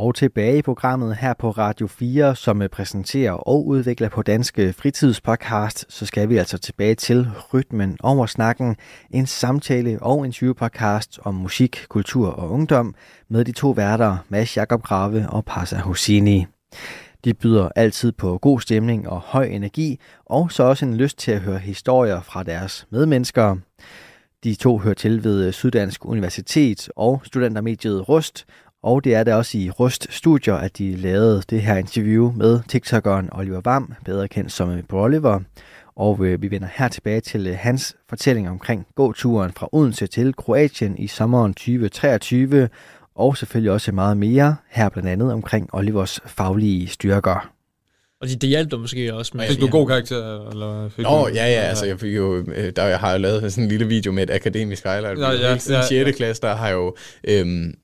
Og tilbage i programmet her på Radio 4, som øh, præsenterer og udvikler på Danske Fritidspodcast, så skal vi altså tilbage til Rytmen over snakken, en samtale og interviewpodcast om musik, kultur og ungdom med de to værter, Mads Jakob Grave og Passa Hosini. De byder altid på god stemning og høj energi, og så også en lyst til at høre historier fra deres medmennesker. De to hører til ved Syddansk Universitet og studentermediet Rust, og det er der også i Rust Studier, at de lavede det her interview med TikTokeren Oliver Vam, bedre kendt som Oliver. Og øh, vi vender her tilbage til øh, hans fortælling omkring gåturen fra Odense til Kroatien i sommeren 2023, og selvfølgelig også meget mere, her blandt andet omkring Olivers faglige styrker. Og det, det hjalp dig måske også med... Fik du god karakter? Eller fik Nå, du, ja, ja, altså jeg fik jo, øh, der jeg har jo lavet sådan en lille video med et akademisk highlight. Ja, ja, ja, ja, 6. klasse, der har jo øhm,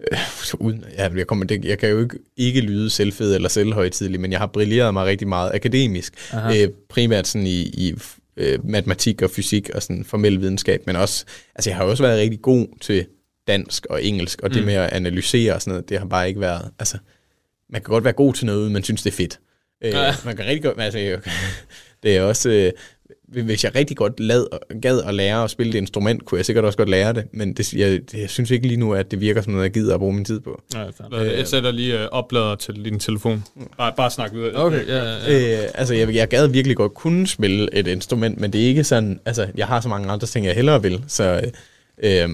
øh, uden, ja, jeg, kommer, det, jeg kan jo ikke, ikke lyde selvfed eller selvhøjtidlig, men jeg har brilleret mig rigtig meget akademisk. Øh, primært sådan i, i øh, matematik og fysik og sådan formel videnskab, men også, altså jeg har også været rigtig god til dansk og engelsk, og mm. det med at analysere og sådan noget, det har bare ikke været, altså, man kan godt være god til noget, men synes det er fedt. Øh, ja. Man kan rigtig godt, altså, det er også, øh, hvis jeg rigtig godt lad, gad at lære at spille det instrument, kunne jeg sikkert også godt lære det, men det, jeg, jeg synes ikke lige nu, at det virker som noget, jeg gider at bruge min tid på. Ja, øh, jeg sætter lige uh, oplader til din telefon. Bare, bare snak ud. Okay, ja, ja. Øh, altså, jeg, jeg gad virkelig godt kunne spille et instrument, men det er ikke sådan, altså, jeg har så mange andre ting, jeg hellere vil, så... Øh,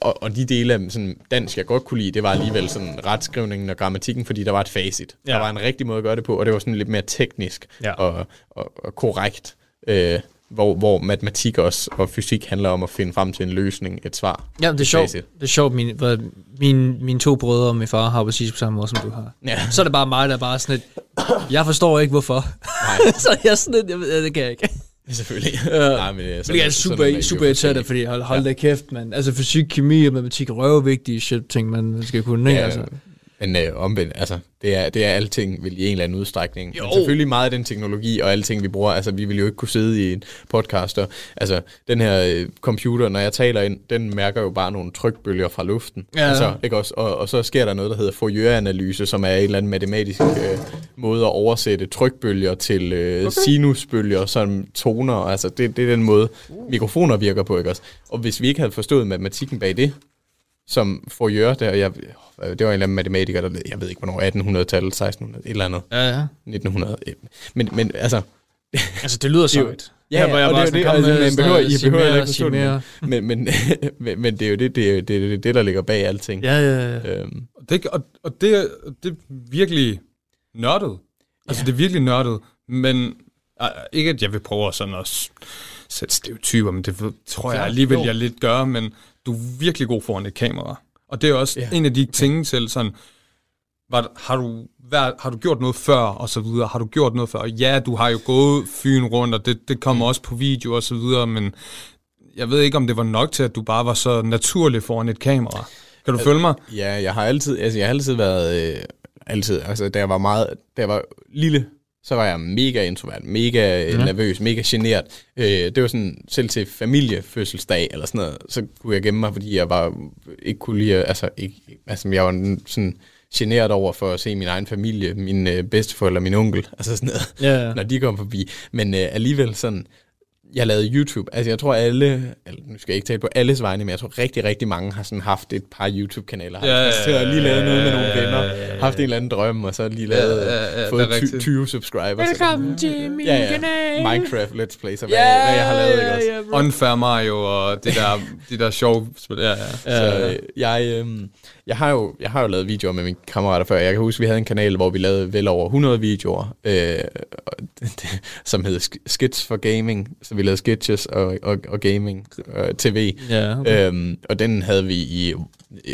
og, og de dele af sådan, dansk, jeg godt kunne lide, det var alligevel sådan retskrivningen og grammatikken, fordi der var et facit. Ja. Der var en rigtig måde at gøre det på, og det var sådan lidt mere teknisk ja. og, og, og korrekt øh, hvor, hvor matematik også og fysik handler om at finde frem til en løsning, et svar. Ja, det er sjovt. Det er sjovt, min, min, mine to brødre og min far har præcis på samme måde, som du har. Ja. Så er det bare mig, der er bare sådan et, jeg forstår ikke, hvorfor. Nej. så jeg er sådan et, jeg ved, det kan jeg ikke. Selvfølgelig. Ja. Nej, men det er, sådan, jeg er super, sådan, super irriteret, fordi hold, hold ja. da kæft, man. Altså fysik, kemi og matematik er røvvigtige shit ting, man skal kunne. Ja, altså. Men øh, omvendt, altså, det er, det er alting vil i en eller anden udstrækning. Jo. Men selvfølgelig meget af den teknologi og alting, vi bruger, altså vi vil jo ikke kunne sidde i en podcaster. Altså, den her øh, computer, når jeg taler ind, den mærker jo bare nogle trykbølger fra luften. Ja. Altså, ikke også? Og, og så sker der noget, der hedder Fourier-analyse, som er en eller anden matematisk øh, måde at oversætte trykbølger til øh, okay. sinusbølger, som toner. Altså, det, det er den måde, mikrofoner virker på, ikke også? Og hvis vi ikke havde forstået matematikken bag det, som Fourier, der, jeg, det var en eller anden matematiker, der, jeg ved ikke hvornår, 1800-tallet, 1600, et eller andet. Ja, ja. 1900. Men, men altså... altså, det lyder så Ja, ja, ja og det, det, altså, man behøver, I behøver ikke forstå det. Men, men, men, men det er jo det, det, er, det, det, det, der ligger bag alting. Ja, ja, ja. Øhm. Det, og, og det, det er virkelig nørdet. Altså, ja. det er virkelig nørdet. Men ikke, at jeg vil prøve sådan at sætte stereotyper, men det tror jeg alligevel, jeg lidt gør, men du er virkelig god foran et kamera. Og det er også ja. en af de ting til sådan, var, har, du været, har du gjort noget før, og så videre? Har du gjort noget før? Ja, du har jo gået fyn rundt, og det, det kommer mm. også på video og så videre, men jeg ved ikke, om det var nok til, at du bare var så naturlig foran et kamera. Kan du følge mig? Ja, jeg har altid, altså jeg har altid været, øh, altid, altså da jeg var meget, da jeg var lille, så var jeg mega introvert, mega ja. nervøs, mega generet. Øh, det var sådan, selv til familiefødselsdag eller sådan noget, så kunne jeg gemme mig, fordi jeg bare ikke kunne lide, altså, ikke, altså jeg var sådan generet over for at se min egen familie, min øh, bedsteforældre, min onkel, altså sådan noget, ja, ja. når de kom forbi. Men øh, alligevel sådan, jeg lavede YouTube. Altså jeg tror alle, eller, nu skal jeg ikke tale på alles vegne, men jeg tror rigtig, rigtig mange har sådan haft et par YouTube-kanaler. Har ja, ja, ja, lige lavet noget med nogle venner, ja, ja, ja. haft en eller anden drøm, og så lige lavet, ja, ja, ja, fået 20, 20 subscribers. Velkommen til min ja, ja. kanal. Minecraft Let's Play, så hvad, yeah, hvad jeg har lavet, ikke også? Yeah, Unfair Mario og det der, det der sjove spil. Ja, ja. Så øh, jeg, øh, jeg, har jo, jeg har jo lavet videoer med mine kammerater før. Jeg kan huske, vi havde en kanal, hvor vi lavede vel over 100 videoer, øh, som hed Skits for Gaming. Så vi lavede sketches og, og, og gaming øh, tv. Ja, okay. øhm, og den havde vi i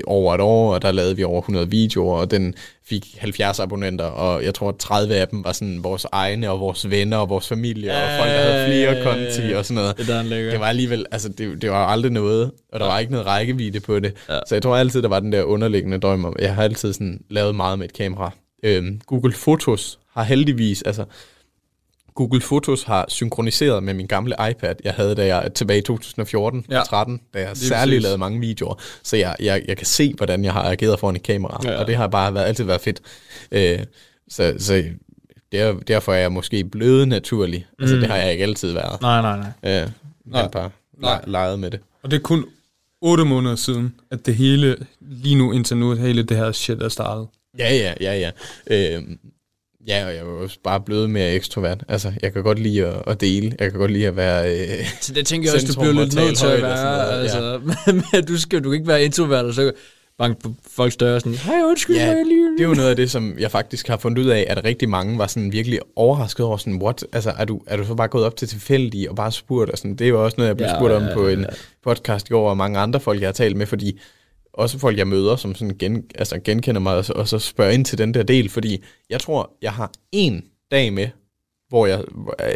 over et år, og der lavede vi over 100 videoer, og den fik 70 abonnenter, og jeg tror, at 30 af dem var sådan vores egne, og vores venner, og vores familie, og folk, der havde flere konti, og sådan noget. Det, der det var alligevel, altså det, det var aldrig noget, og der ja. var ikke noget rækkevidde på det. Ja. Så jeg tror altid, der var den der underliggende drøm om, jeg har altid sådan lavet meget med et kamera. Øh, Google Fotos har heldigvis, altså Google Fotos har synkroniseret med min gamle iPad, jeg havde da jeg tilbage i 2014 ja. 13, da jeg særligt lavede mange videoer. Så jeg, jeg, jeg kan se, hvordan jeg har ageret foran et kamera, ja. og det har bare været, altid været fedt. Øh, så, så der, derfor er jeg måske blevet naturlig. Mm. Altså, det har jeg ikke altid været. Nej, nej, nej. Øh, nej. bare nej. leget med det. Og det er kun 8 måneder siden, at det hele, lige nu indtil nu, hele det her shit er startet. Ja, ja, ja, ja. Øh, Ja, og jeg er også bare blevet mere ekstrovert. Altså, jeg kan godt lide at, at dele. Jeg kan godt lide at være øh, Så det tænker jeg også, du bliver lidt nødt til at være. Altså, ja. men du skal du kan ikke være introvert, og så banke på folks døre sådan, hej, undskyld ja, mig lige. det er jo noget af det, som jeg faktisk har fundet ud af, at rigtig mange var sådan virkelig overrasket over sådan, what? Altså, er du, er du så bare gået op til tilfældige og bare spurgt? Og sådan, det er jo også noget, jeg blev ja, spurgt om ja, på en ja. podcast i går, og mange andre folk, jeg har talt med, fordi også folk, jeg møder, som sådan gen, altså genkender mig, og så, og så spørger ind til den der del, fordi jeg tror, jeg har en dag med, hvor jeg, øh,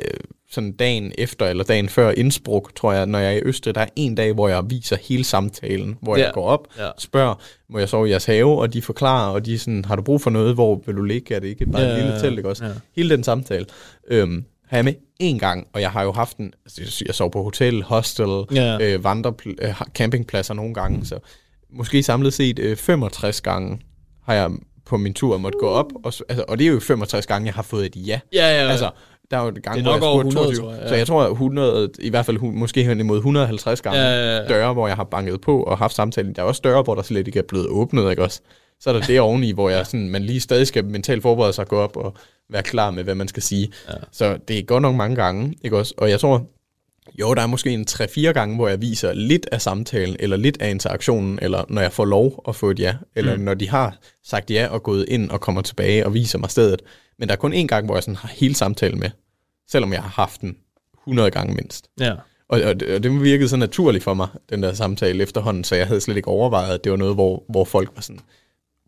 sådan dagen efter eller dagen før Innsbruck, tror jeg, når jeg er i Østrig, der er en dag, hvor jeg viser hele samtalen, hvor ja. jeg går op, ja. spørger, må jeg sove i jeres have, og de forklarer, og de sådan, har du brug for noget, hvor vil du ligge, er det ikke bare ja, en lille telt, ikke også? Ja. Hele den samtale. Øhm, har jeg med en gang, og jeg har jo haft en, altså jeg sov på hotel, hostel, ja. øh, vandre, øh, campingpladser nogle gange, så måske samlet set øh, 65 gange har jeg på min tur måtte gå op, og, altså, og det er jo 65 gange, jeg har fået et ja. Ja, ja, ja. Altså, der er jo et gang, hvor jeg spurgte 100, tror jeg, ja. Så jeg tror, at 100, i hvert fald måske hen imod 150 gange ja, ja, ja. døre, hvor jeg har banket på og haft samtalen. Der er også døre, hvor der slet ikke er blevet åbnet, ikke også? Så er der det oveni, hvor jeg sådan, man lige stadig skal mentalt forberede sig at gå op og være klar med, hvad man skal sige. Ja. Så det er godt nok mange gange, ikke også? Og jeg tror, jo, der er måske en 3-4 gange, hvor jeg viser lidt af samtalen, eller lidt af interaktionen, eller når jeg får lov at få et ja, eller mm. når de har sagt ja og gået ind og kommer tilbage og viser mig stedet. Men der er kun én gang, hvor jeg sådan har hele samtalen med, selvom jeg har haft den 100 gange mindst. Ja. Og, og, det, og det virkede så naturligt for mig, den der samtale efterhånden, så jeg havde slet ikke overvejet, at det var noget, hvor, hvor folk var sådan,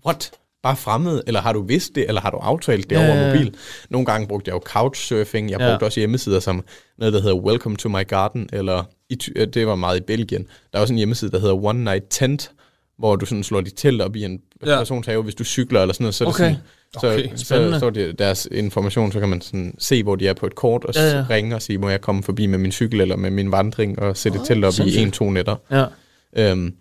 what? Bare fremmed, eller har du vidst det, eller har du aftalt det ja, over mobil? Nogle gange brugte jeg jo couchsurfing, jeg brugte ja. også hjemmesider som noget, der hedder Welcome to my garden, eller i, det var meget i Belgien. Der er også en hjemmeside, der hedder One Night Tent, hvor du sådan slår dit telt op i en ja. persons have, hvis du cykler eller sådan noget, så er okay. det sådan, okay. så, så står det deres information, så kan man sådan se, hvor de er på et kort, og ja, ja. ringe og sige, må jeg komme forbi med min cykel eller med min vandring, og sætte oh, telt op sindssygt. i en-to nætter. Ja. Øhm,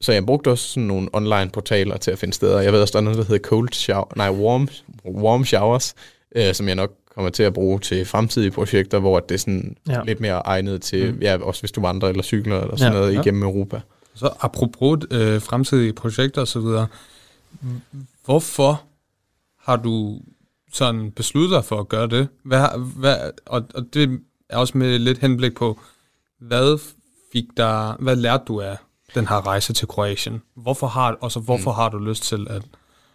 så jeg brugte også sådan nogle online portaler til at finde steder. Jeg ved også, der er noget, der hedder cold shower, nej, warm, warm showers, øh, som jeg nok kommer til at bruge til fremtidige projekter, hvor det er sådan ja. lidt mere egnet til, mm. ja, også hvis du vandrer eller cykler eller sådan ja. noget ja. igennem Europa. Så apropos øh, fremtidige projekter osv., hvorfor har du sådan besluttet dig for at gøre det? Hvad, hvad, og, og det er også med lidt henblik på, hvad fik der, hvad lærte du af den her rejse til Kroatien. Hvorfor har, og så hvorfor mm. har du lyst til at,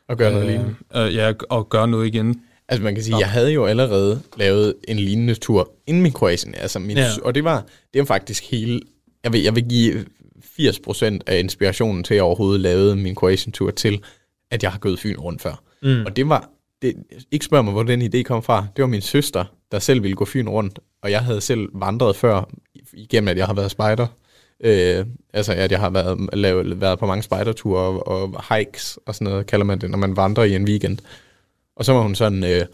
at gøre noget øh, lignende? Øh, ja, og gøre noget igen. Altså man kan sige, Nå. jeg havde jo allerede lavet en lignende tur inden min Kroatien. Altså min, ja. Og det var, det var faktisk hele... Jeg vil, jeg vil give 80% af inspirationen til, at jeg overhovedet lavede min Kroatien-tur til, at jeg har gået Fyn rundt før. Mm. Og det var... Det, ikke spørg mig, hvor den idé kom fra. Det var min søster, der selv ville gå Fyn rundt, og jeg havde selv vandret før, igennem at jeg har været spejder. Øh, altså, at jeg har været, lavet, været på mange spejderture og, og hikes og sådan noget, kalder man det, når man vandrer i en weekend. Og så var hun sådan, øh,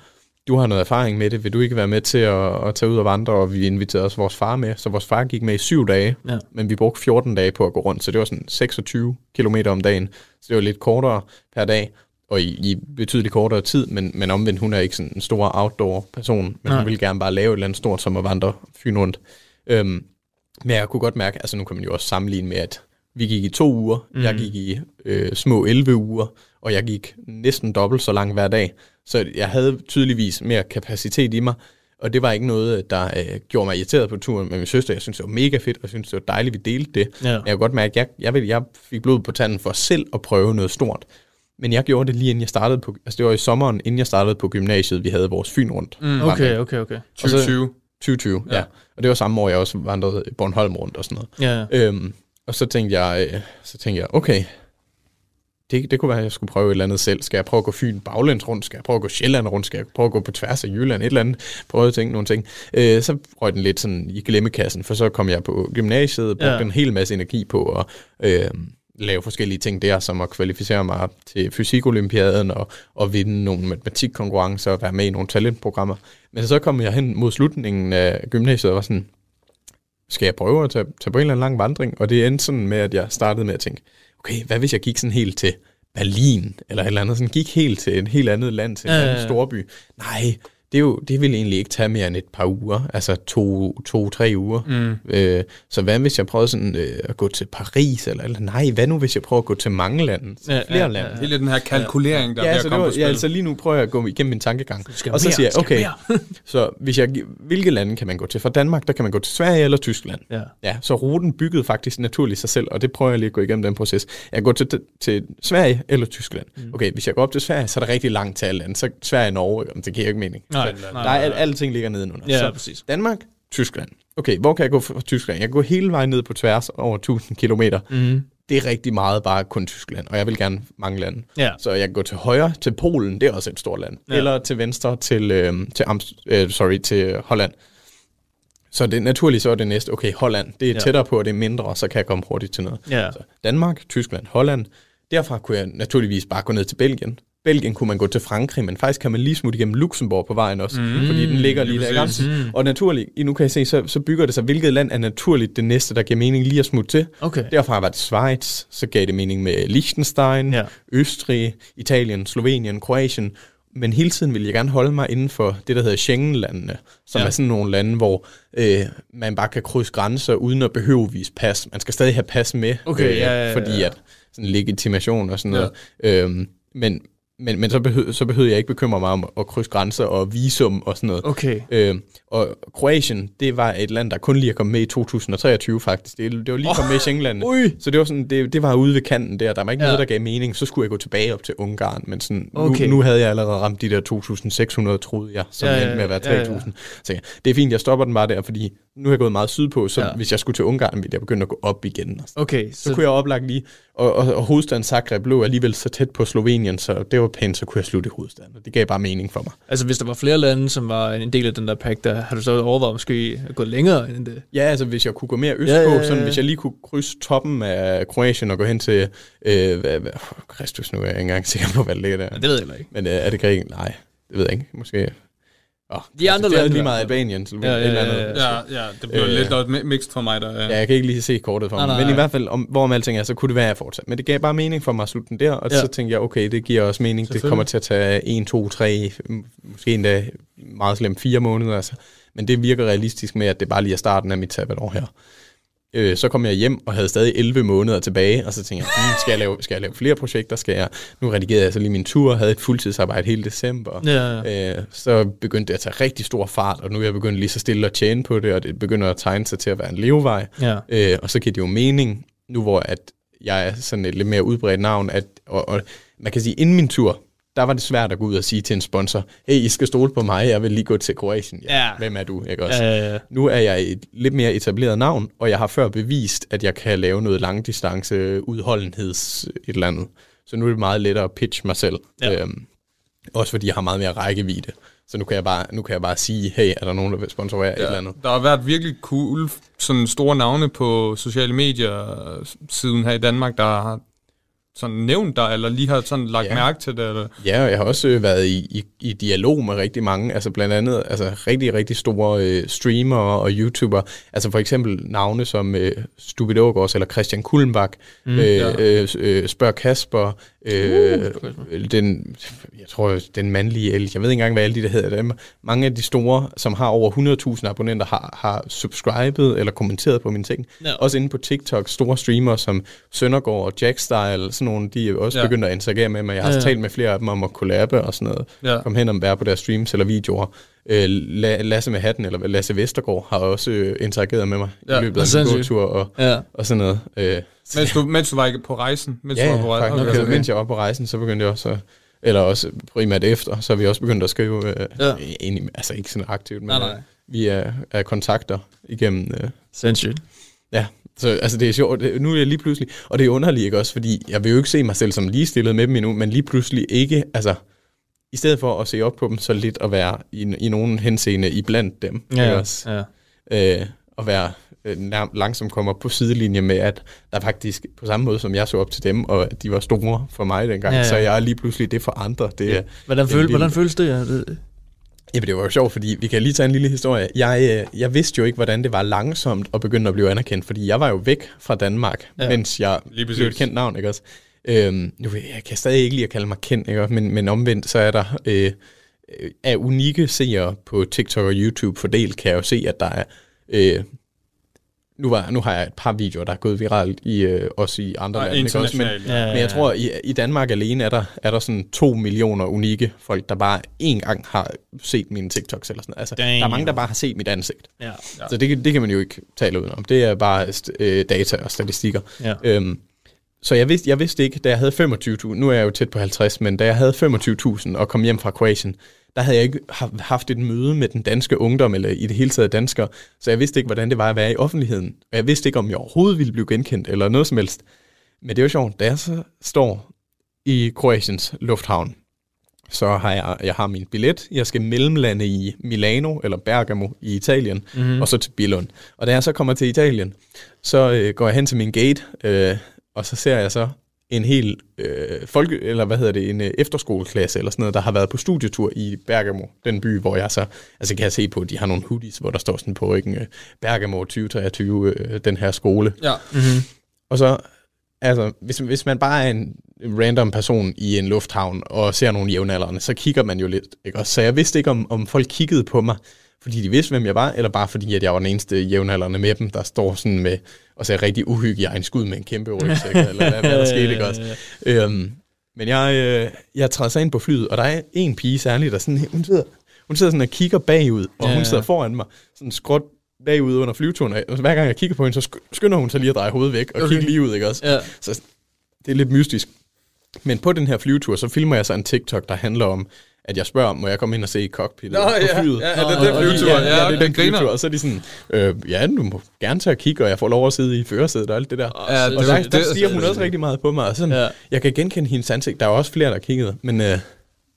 du har noget erfaring med det, vil du ikke være med til at, at tage ud og vandre? Og vi inviterede også vores far med, så vores far gik med i syv dage, ja. men vi brugte 14 dage på at gå rundt, så det var sådan 26 km om dagen, så det var lidt kortere per dag, og i, i betydeligt kortere tid, men, men omvendt, hun er ikke sådan en stor outdoor-person, men Nej. hun vil gerne bare lave et eller andet stort, som at vandre fyn rundt. Øhm, men jeg kunne godt mærke, altså nu kan man jo også sammenligne med, at vi gik i to uger, mm. jeg gik i øh, små 11 uger, og jeg gik næsten dobbelt så langt hver dag. Så jeg havde tydeligvis mere kapacitet i mig, og det var ikke noget, der øh, gjorde mig irriteret på turen med min søster. Jeg synes, det var mega fedt, og jeg synes, det var dejligt, at vi delte det. Ja. Men jeg kunne godt mærke, at jeg, jeg, jeg fik blod på tanden for selv at prøve noget stort. Men jeg gjorde det lige inden jeg startede på, altså det var i sommeren, inden jeg startede på gymnasiet, vi havde vores Fyn rundt. Mm, okay, okay, okay. 2020. 2020, ja. ja. Og det var samme år, jeg også vandrede Bornholm rundt og sådan noget. Ja. Øhm, og så tænkte jeg, øh, så tænkte jeg, okay, det, det kunne være, at jeg skulle prøve et eller andet selv. Skal jeg prøve at gå Fyn baglæns rundt? Skal jeg prøve at gå Sjælland rundt? Skal jeg prøve at gå på tværs af Jylland? Et eller andet. Prøve at tænke nogle ting. Øh, så røg den lidt sådan i glemmekassen, for så kom jeg på gymnasiet, brugte ja. en hel masse energi på at øh, lave forskellige ting der, som at kvalificere mig til fysikolympiaden og, og vinde nogle matematikkonkurrencer og være med i nogle talentprogrammer. Men så kom jeg hen mod slutningen af gymnasiet og var sådan, skal jeg prøve at tage, tage på en eller anden lang vandring? Og det endte sådan med, at jeg startede med at tænke, okay, hvad hvis jeg gik sådan helt til Berlin, eller et eller andet, sådan gik helt til et helt andet land, til en ja, anden storby? Nej, det, jo, det vil egentlig ikke tage mere end et par uger, altså to, to tre uger. Mm. Øh, så hvad hvis jeg prøver sådan, øh, at gå til Paris, eller, eller nej, hvad nu hvis jeg prøver at gå til mange lande, ja, flere ja, lande? Ja, ja. den her kalkulering, der ja, bliver kommet på spil. Ja, altså lige nu prøver jeg at gå igennem min tankegang. Og så mere, siger jeg, okay, så hvis jeg, hvilke lande kan man gå til? Fra Danmark, der kan man gå til Sverige eller Tyskland. Ja. ja så ruten byggede faktisk naturligt sig selv, og det prøver jeg lige at gå igennem den proces. Jeg går til, til Sverige eller Tyskland. Mm. Okay, hvis jeg går op til Sverige, så er der rigtig langt til alle lande. Så Sverige og Norge, det giver ikke mening. Nej, nej, nej, nej. Der er, alting ligger nedenunder. Ja, så præcis. Danmark, Tyskland. Okay, hvor kan jeg gå fra Tyskland? Jeg kan gå hele vejen ned på tværs over 1000 km. Mm. Det er rigtig meget bare kun Tyskland, og jeg vil gerne mange lande. Ja. Så jeg kan gå til højre til Polen, det er også et stort land. Ja. Eller til venstre til, øh, til, Amst- øh, sorry, til Holland. Så det naturligt så er det næste, okay, Holland, det er ja. tættere på, og det er mindre, så kan jeg komme hurtigt til noget. Ja. Så Danmark, Tyskland, Holland. Derfra kunne jeg naturligvis bare gå ned til Belgien. Belgien kunne man gå til Frankrig, men faktisk kan man lige smutte igennem Luxembourg på vejen også, mm. fordi den ligger lige der. Mm. Og naturligt, nu kan jeg se, så, så bygger det sig, hvilket land er naturligt det næste, der giver mening lige at smutte til. Okay. Derfra var det Schweiz, så gav det mening med Liechtenstein, ja. Østrig, Italien, Slovenien, Kroatien, men hele tiden vil jeg gerne holde mig inden for det, der hedder Schengen-landene, som ja. er sådan nogle lande, hvor øh, man bare kan krydse grænser uden at behøve at vise pas. Man skal stadig have pas med, okay, øh, ja, ja, ja, fordi at sådan legitimation og sådan noget. Ja. Øhm, men, men, men så, behøvede, så behøvede jeg ikke bekymre mig om at krydse grænser og visum og sådan noget. Okay. Øh, og Kroatien, det var et land, der kun lige er kommet med i 2023 faktisk. Det, det var lige oh, kommet med i Schengenlandet. Så det var, sådan, det, det var ude ved kanten der. Der var ikke ja. noget, der gav mening. Så skulle jeg gå tilbage op til Ungarn. Men sådan, okay. nu, nu havde jeg allerede ramt de der 2.600, troede jeg, som ja, endte med at være 3.000. Ja, ja. Så ja, det er fint, jeg stopper den bare der, fordi nu er jeg gået meget sydpå, så ja. hvis jeg skulle til Ungarn, ville jeg begynde at gå op igen. Okay. Så, så kunne jeg oplagt lige, og, og, og hovedstaden Zagreb lå alligevel så tæt på Slovenien, så det var pænt, så kunne jeg slutte i hovedstaden, og det gav bare mening for mig. Altså hvis der var flere lande, som var en del af den der pakke, der har du så overvejet måske at gå længere end det? Ja, altså hvis jeg kunne gå mere østpå, ja, ja, ja. sådan hvis jeg lige kunne krydse toppen af Kroatien og gå hen til, øh, hvad, hvad, Kristus, nu er jeg ikke engang sikker på, hvad det ligger der. Ja, det ved jeg ikke. Men øh, er det Grækenland? Nej, det ved jeg ikke. Måske Oh, de andre altså, det er lige meget Albanien. Så ja, ja, ja, ja, ja, ja, det bliver øh, lidt noget mixed for mig der. Ja. ja, jeg kan ikke lige se kortet for mig. Nej, nej, men i hvert fald, om, hvorom alting er, så kunne det være, at jeg fortsat. Men det gav bare mening for mig at slutte den der, og ja. så tænkte jeg, okay, det giver også mening. Det kommer til at tage 1, 2, 3, måske endda meget slemt 4 måneder. Altså. Men det virker realistisk med, at det bare lige er starten af mit sabbatår her. Øh, så kom jeg hjem og havde stadig 11 måneder tilbage, og så tænkte jeg, hmm, skal, jeg lave, skal jeg lave flere projekter? Skal jeg, nu redigerede jeg så lige min tur, havde et fuldtidsarbejde hele december. Ja, ja. Øh, så begyndte det at tage rigtig stor fart, og nu er jeg begyndt lige så stille at tjene på det, og det begynder at tegne sig til at være en levevej. Ja. Øh, og så giver det jo mening, nu hvor at jeg er sådan et lidt mere udbredt navn, at, og, og man kan sige, inden min tur, der var det svært at gå ud og sige til en sponsor, hey, I skal stole på mig, jeg vil lige gå til Kroatien. Ja, ja. Hvem er du? Ikke også? Ja, ja, ja. Nu er jeg et lidt mere etableret navn, og jeg har før bevist, at jeg kan lave noget langdistance udholdenheds et eller andet. Så nu er det meget lettere at pitch mig selv. Ja. Øhm, også fordi jeg har meget mere rækkevidde. Så nu kan jeg bare, nu kan jeg bare sige, hey, er der nogen, der vil sponsorere ja, et eller andet? Der har været virkelig cool, sådan store navne på sociale medier siden her i Danmark, der har sådan nævnt dig, eller lige har sådan lagt ja. mærke til det? Eller? Ja, og jeg har også øh, været i, i, i dialog med rigtig mange, altså blandt andet altså rigtig, rigtig store øh, streamere og YouTubere, altså for eksempel navne som øh, Stupid Ågaards eller Christian Kullenbach, mm, øh, ja. øh, øh, Spørg Kasper, Øh, uh, den, jeg tror, den mandlige el, jeg ved ikke engang, hvad alle de der hedder dem. Mange af de store, som har over 100.000 abonnenter, har, har subscribet eller kommenteret på mine ting. Ja. Også inde på TikTok, store streamere som Søndergaard og Jackstyle, sådan nogle, de er også ja. begyndt at interagere med mig. Jeg har ja, ja. talt med flere af dem om at kollabe og sådan noget. Ja. Kom hen og være på deres streams eller videoer. Øh, Lasse med hatten, eller Lasse Vestergaard, har også øh, interageret med mig ja. i løbet af en gåtur og, ja. og sådan noget. Øh, mens, du, mens du var på rejsen? Mens ja, du var på rejsen. Okay, okay. mens jeg var på rejsen, så begyndte jeg også eller også primært efter, så har vi også begyndt at skrive, øh, ja. egentlig, altså ikke sådan aktivt, men nej, nej. Øh, vi er, er kontakter igennem... Øh, Sindssygt. Ja, så altså det er sjovt, nu er jeg lige pludselig, og det er underligt ikke også, fordi jeg vil jo ikke se mig selv som ligestillet med dem endnu, men lige pludselig ikke, altså i stedet for at se op på dem, så lidt at være i, i nogen henseende iblandt dem. Ja, også. ja. Øh, at være øh, nærm- langsomt kommer på sidelinje med, at der faktisk, på samme måde som jeg så op til dem, og at de var store for mig dengang, ja, ja. så jeg er lige pludselig det for andre. Det, ja. hvordan, føl, hvordan føles det? Jamen, det var jo sjovt, fordi vi kan lige tage en lille historie. Jeg, øh, jeg vidste jo ikke, hvordan det var langsomt at begynde at blive anerkendt, fordi jeg var jo væk fra Danmark, ja. mens jeg blev et kendt navn, ikke også? Øhm, nu, jeg kan stadig ikke lide at kalde mig kendt, ikke? Men, men omvendt, så er der øh, af unikke seere på TikTok og YouTube fordelt, kan jeg jo se, at der er øh, nu, var, nu har jeg et par videoer, der er gået viralt i, øh, også i andre lande. Ikke også? Men, ja, ja, ja. men jeg tror, i, i Danmark alene er der, er der sådan to millioner unikke folk, der bare én gang har set mine TikToks eller sådan Altså, der er mange, der bare har set mit ansigt. Ja, ja. Så det, det kan man jo ikke tale ud om. Det er bare øh, data og statistikker. Ja. Øhm, så jeg vidste, jeg vidste ikke, da jeg havde 25.000, nu er jeg jo tæt på 50, men da jeg havde 25.000 og kom hjem fra Kroatien, der havde jeg ikke haft et møde med den danske ungdom, eller i det hele taget danskere, så jeg vidste ikke, hvordan det var at være i offentligheden. Og jeg vidste ikke, om jeg overhovedet ville blive genkendt, eller noget som helst. Men det var sjovt, da jeg så står i Kroatiens lufthavn, så har jeg, jeg har min billet. Jeg skal mellemlande i Milano eller Bergamo i Italien, mm-hmm. og så til Billund. Og da jeg så kommer til Italien, så øh, går jeg hen til min gate, øh, og så ser jeg så en hel øh, folke, eller hvad hedder det, en øh, efterskoleklasse eller sådan noget, der har været på studietur i Bergamo, den by, hvor jeg så, altså kan jeg se på, de har nogle hoodies, hvor der står sådan på ryggen, øh, Bergamo 2023, øh, den her skole. Ja. Mm-hmm. Og så, altså, hvis, hvis man bare er en random person i en lufthavn og ser nogle jævnaldrende, så kigger man jo lidt, ikke? Og så jeg vidste ikke, om, om folk kiggede på mig, fordi de vidste, hvem jeg var, eller bare fordi, at jeg var den eneste jævnaldrende med dem, der står sådan med, og ser rigtig uhygiejnisk ud med en kæmpe rygsæk, eller hvad, hvad der skete, ikke også? Øhm, men jeg, øh, jeg træder sig ind på flyet, og der er en pige særligt, der sådan, hun sidder, hun sidder sådan og kigger bagud, og ja, hun sidder foran mig, sådan skråt bagud under flyveturen, og hver gang jeg kigger på hende, så skynder hun sig lige at dreje hovedet væk, og okay. kigge lige ud, ikke også? Ja. Så det er lidt mystisk. Men på den her flyvetur, så filmer jeg så en TikTok, der handler om, at jeg spørger, må jeg komme ind og se cockpittet Nå, på flyet? Ja, ja, det er den flyvetur. Ja, ja, det er den flyvetur. Og så er de sådan, øh, ja, du må gerne tage og kigge, og jeg får lov at sidde i førersædet og alt det der. Ja, og der, der stiger hun også rigtig meget på mig. Og sådan, ja. Jeg kan genkende hendes ansigt. Der er også flere, der kiggede, men, øh,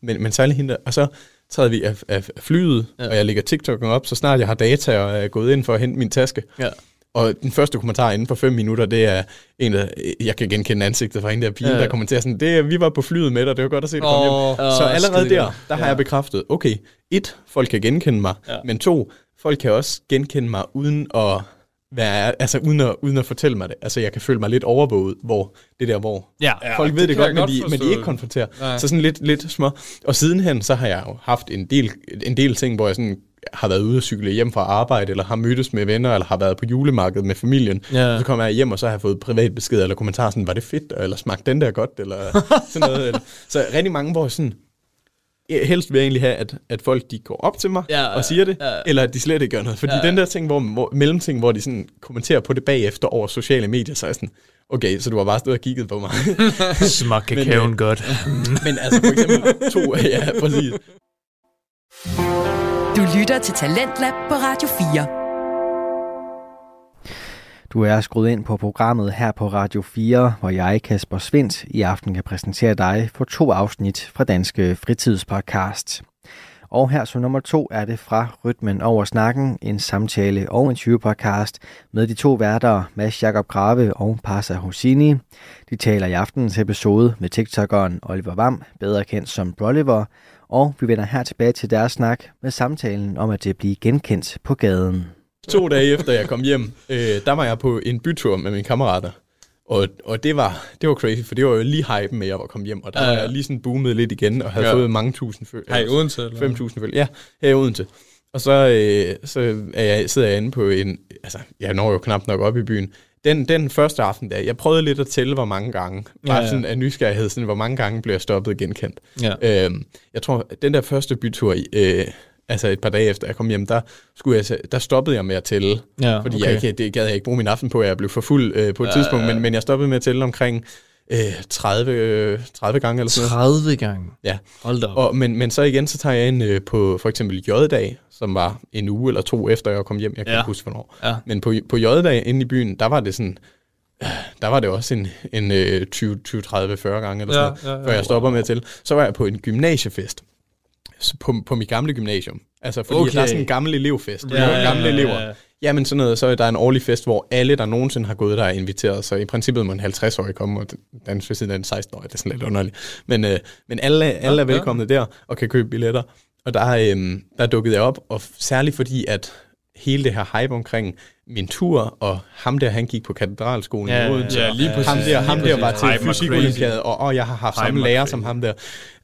men, men særligt hende der. Og så træder vi af, af flyet, ja. og jeg lægger TikTok'en op, så snart jeg har data og er gået ind for at hente min taske. Ja. Og den første kommentar inden for fem minutter, det er en, der, jeg kan genkende ansigtet fra en der pige, ja. der kommenterer sådan, det er, vi var på flyet med dig, det var godt at se dig komme oh, hjem. Så allerede der, der har ja. jeg bekræftet, okay, et, folk kan genkende mig, ja. men to, folk kan også genkende mig uden at være, altså uden at, uden at fortælle mig det. Altså jeg kan føle mig lidt overvåget, hvor det der, hvor ja, folk ja, ved det, det godt, men de, men de ikke konfronterer. Nej. Så sådan lidt, lidt små. Og sidenhen, så har jeg jo haft en del, en del ting, hvor jeg sådan har været ude at cykle hjem fra arbejde, eller har mødtes med venner, eller har været på julemarkedet med familien. Ja. Så kommer jeg hjem, og så har jeg fået privat besked eller kommentar sådan, var det fedt, eller smagte den der godt, eller sådan noget. Eller. Så rigtig mange, hvor sådan, helst vil jeg egentlig have, at, at folk de går op til mig ja, og siger det, ja. eller at de slet ikke gør noget. Fordi ja. den der ting, hvor, hvor, mellemting, hvor de sådan kommenterer på det bagefter over sociale medier, så er sådan, okay, så du har bare stået og kigget på mig. Smag kakaoen godt. men altså for eksempel to, ja, præcis. Du lytter til Talentlab på Radio 4. Du er skruet ind på programmet her på Radio 4, hvor jeg, Kasper Svendt, i aften kan præsentere dig for to afsnit fra Danske Fritidspodcast. Og her som nummer to er det fra Rytmen over snakken, en samtale- og en podcast med de to værter, Mads Jakob Grave og Pasa Hosini. De taler i aftenens episode med TikTokeren Oliver Vam, bedre kendt som Broliver, og vi vender her tilbage til deres snak med samtalen om at det blive genkendt på gaden. To dage efter jeg kom hjem, øh, der var jeg på en bytur med mine kammerater. Og, og det, var, det var crazy, for det var jo lige hype med, at jeg var kommet hjem. Og der ja, ja. var jeg lige sådan boomet lidt igen, og havde ja. fået mange tusind følge. Her i Odense? 5.000 følge, ja, her i Odense. Og så, øh, så er jeg, sidder jeg inde på en... Altså, jeg når jo knap nok op i byen den, den første aften der, jeg prøvede lidt at tælle, hvor mange gange, bare ja, ja. sådan af nysgerrighed, sådan, hvor mange gange blev jeg stoppet genkendt. Ja. Øhm, jeg tror, den der første bytur, øh, altså et par dage efter jeg kom hjem, der, skulle jeg, der stoppede jeg med at tælle, ja, fordi okay. jeg ikke, det gad jeg ikke bruge min aften på, at jeg blev for fuld øh, på et ja, tidspunkt. Men, men jeg stoppede med at tælle omkring øh, 30, øh, 30 gange eller sådan 30 gange? Ja. Hold da op. Og, men, men så igen, så tager jeg ind øh, på for eksempel J-dag, som var en uge eller to efter jeg kom hjem, jeg kan ja. ikke huske hvornår. Ja. Men på, på J-dag inde i byen, der var det sådan, der var det også en, en 20, 20, 30, 40 gange eller sådan ja, ja, ja, før jeg stopper wow. med til. Så var jeg på en gymnasiefest, på, på mit gamle gymnasium. Altså, fordi okay. der er sådan en gammel elevfest. Ja, ja, gamle ja, elever. Ja, ja. Jamen sådan noget, så er der en årlig fest, hvor alle, der nogensinde har gået der, er inviteret. Så i princippet må en 50-årig komme, og den ved siden af en 16-årig. Det er sådan lidt underligt. Men, øh, men alle, alle er velkomne der, og kan købe billetter. Og der, øh, der dukkede jeg op, og særligt fordi, at hele det her hype omkring min tur, og ham der, han gik på katedralskolen ja, i Odense. Ja, lige præcis. Ham der, ham der var til fysikolympiade, og, og jeg har haft samme lærer som ham der.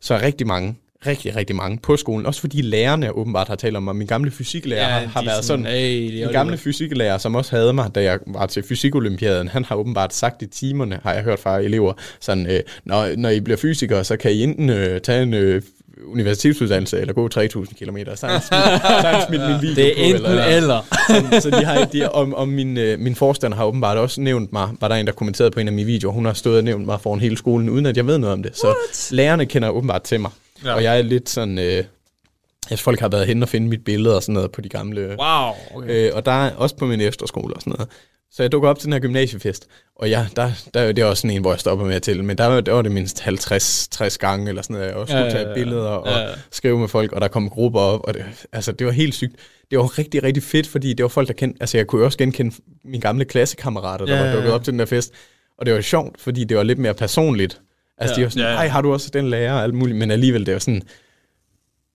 Så rigtig mange rigtig, rigtig mange på skolen. Også fordi lærerne åbenbart har talt om mig. Min gamle fysiklærer ja, har, har været sådan... Hey, min gamle fysiklærer, som også havde mig, da jeg var til fysikolympiaden, han har åbenbart sagt i timerne, har jeg hørt fra elever, sådan, øh, når, når I bliver fysikere, så kan I enten øh, tage en øh, universitetsuddannelse eller gå 3.000 km. Så har han smidt, min video Det er enten eller. eller. så, så de har, de, om, om min, øh, min forstander har åbenbart også nævnt mig, var der en, der kommenterede på en af mine videoer, hun har stået og nævnt mig foran hele skolen, uden at jeg ved noget om det. Så What? lærerne kender åbenbart til mig. Ja. Og jeg er lidt sådan... Øh, jeg folk har været hen og finde mit billede og sådan noget på de gamle. Wow. Okay. Øh, og der er også på min efterskole og sådan noget. Så jeg dukker op til den her gymnasiefest, og ja, der, der, det er også sådan en, hvor jeg stopper med at til, men der, der var det mindst 50-60 gange eller sådan noget. Jeg også skulle ja, tage billeder og ja. skrive med folk, og der kom grupper op, og det, altså, det var helt sygt. Det var rigtig, rigtig fedt, fordi det var folk, der kendte, altså jeg kunne også genkende mine gamle klassekammerater, der ja, var dukket op til den der fest, og det var sjovt, fordi det var lidt mere personligt. Altså ja, de var sådan, ja, ja. har du også den lærer og alt muligt, men alligevel det var sådan,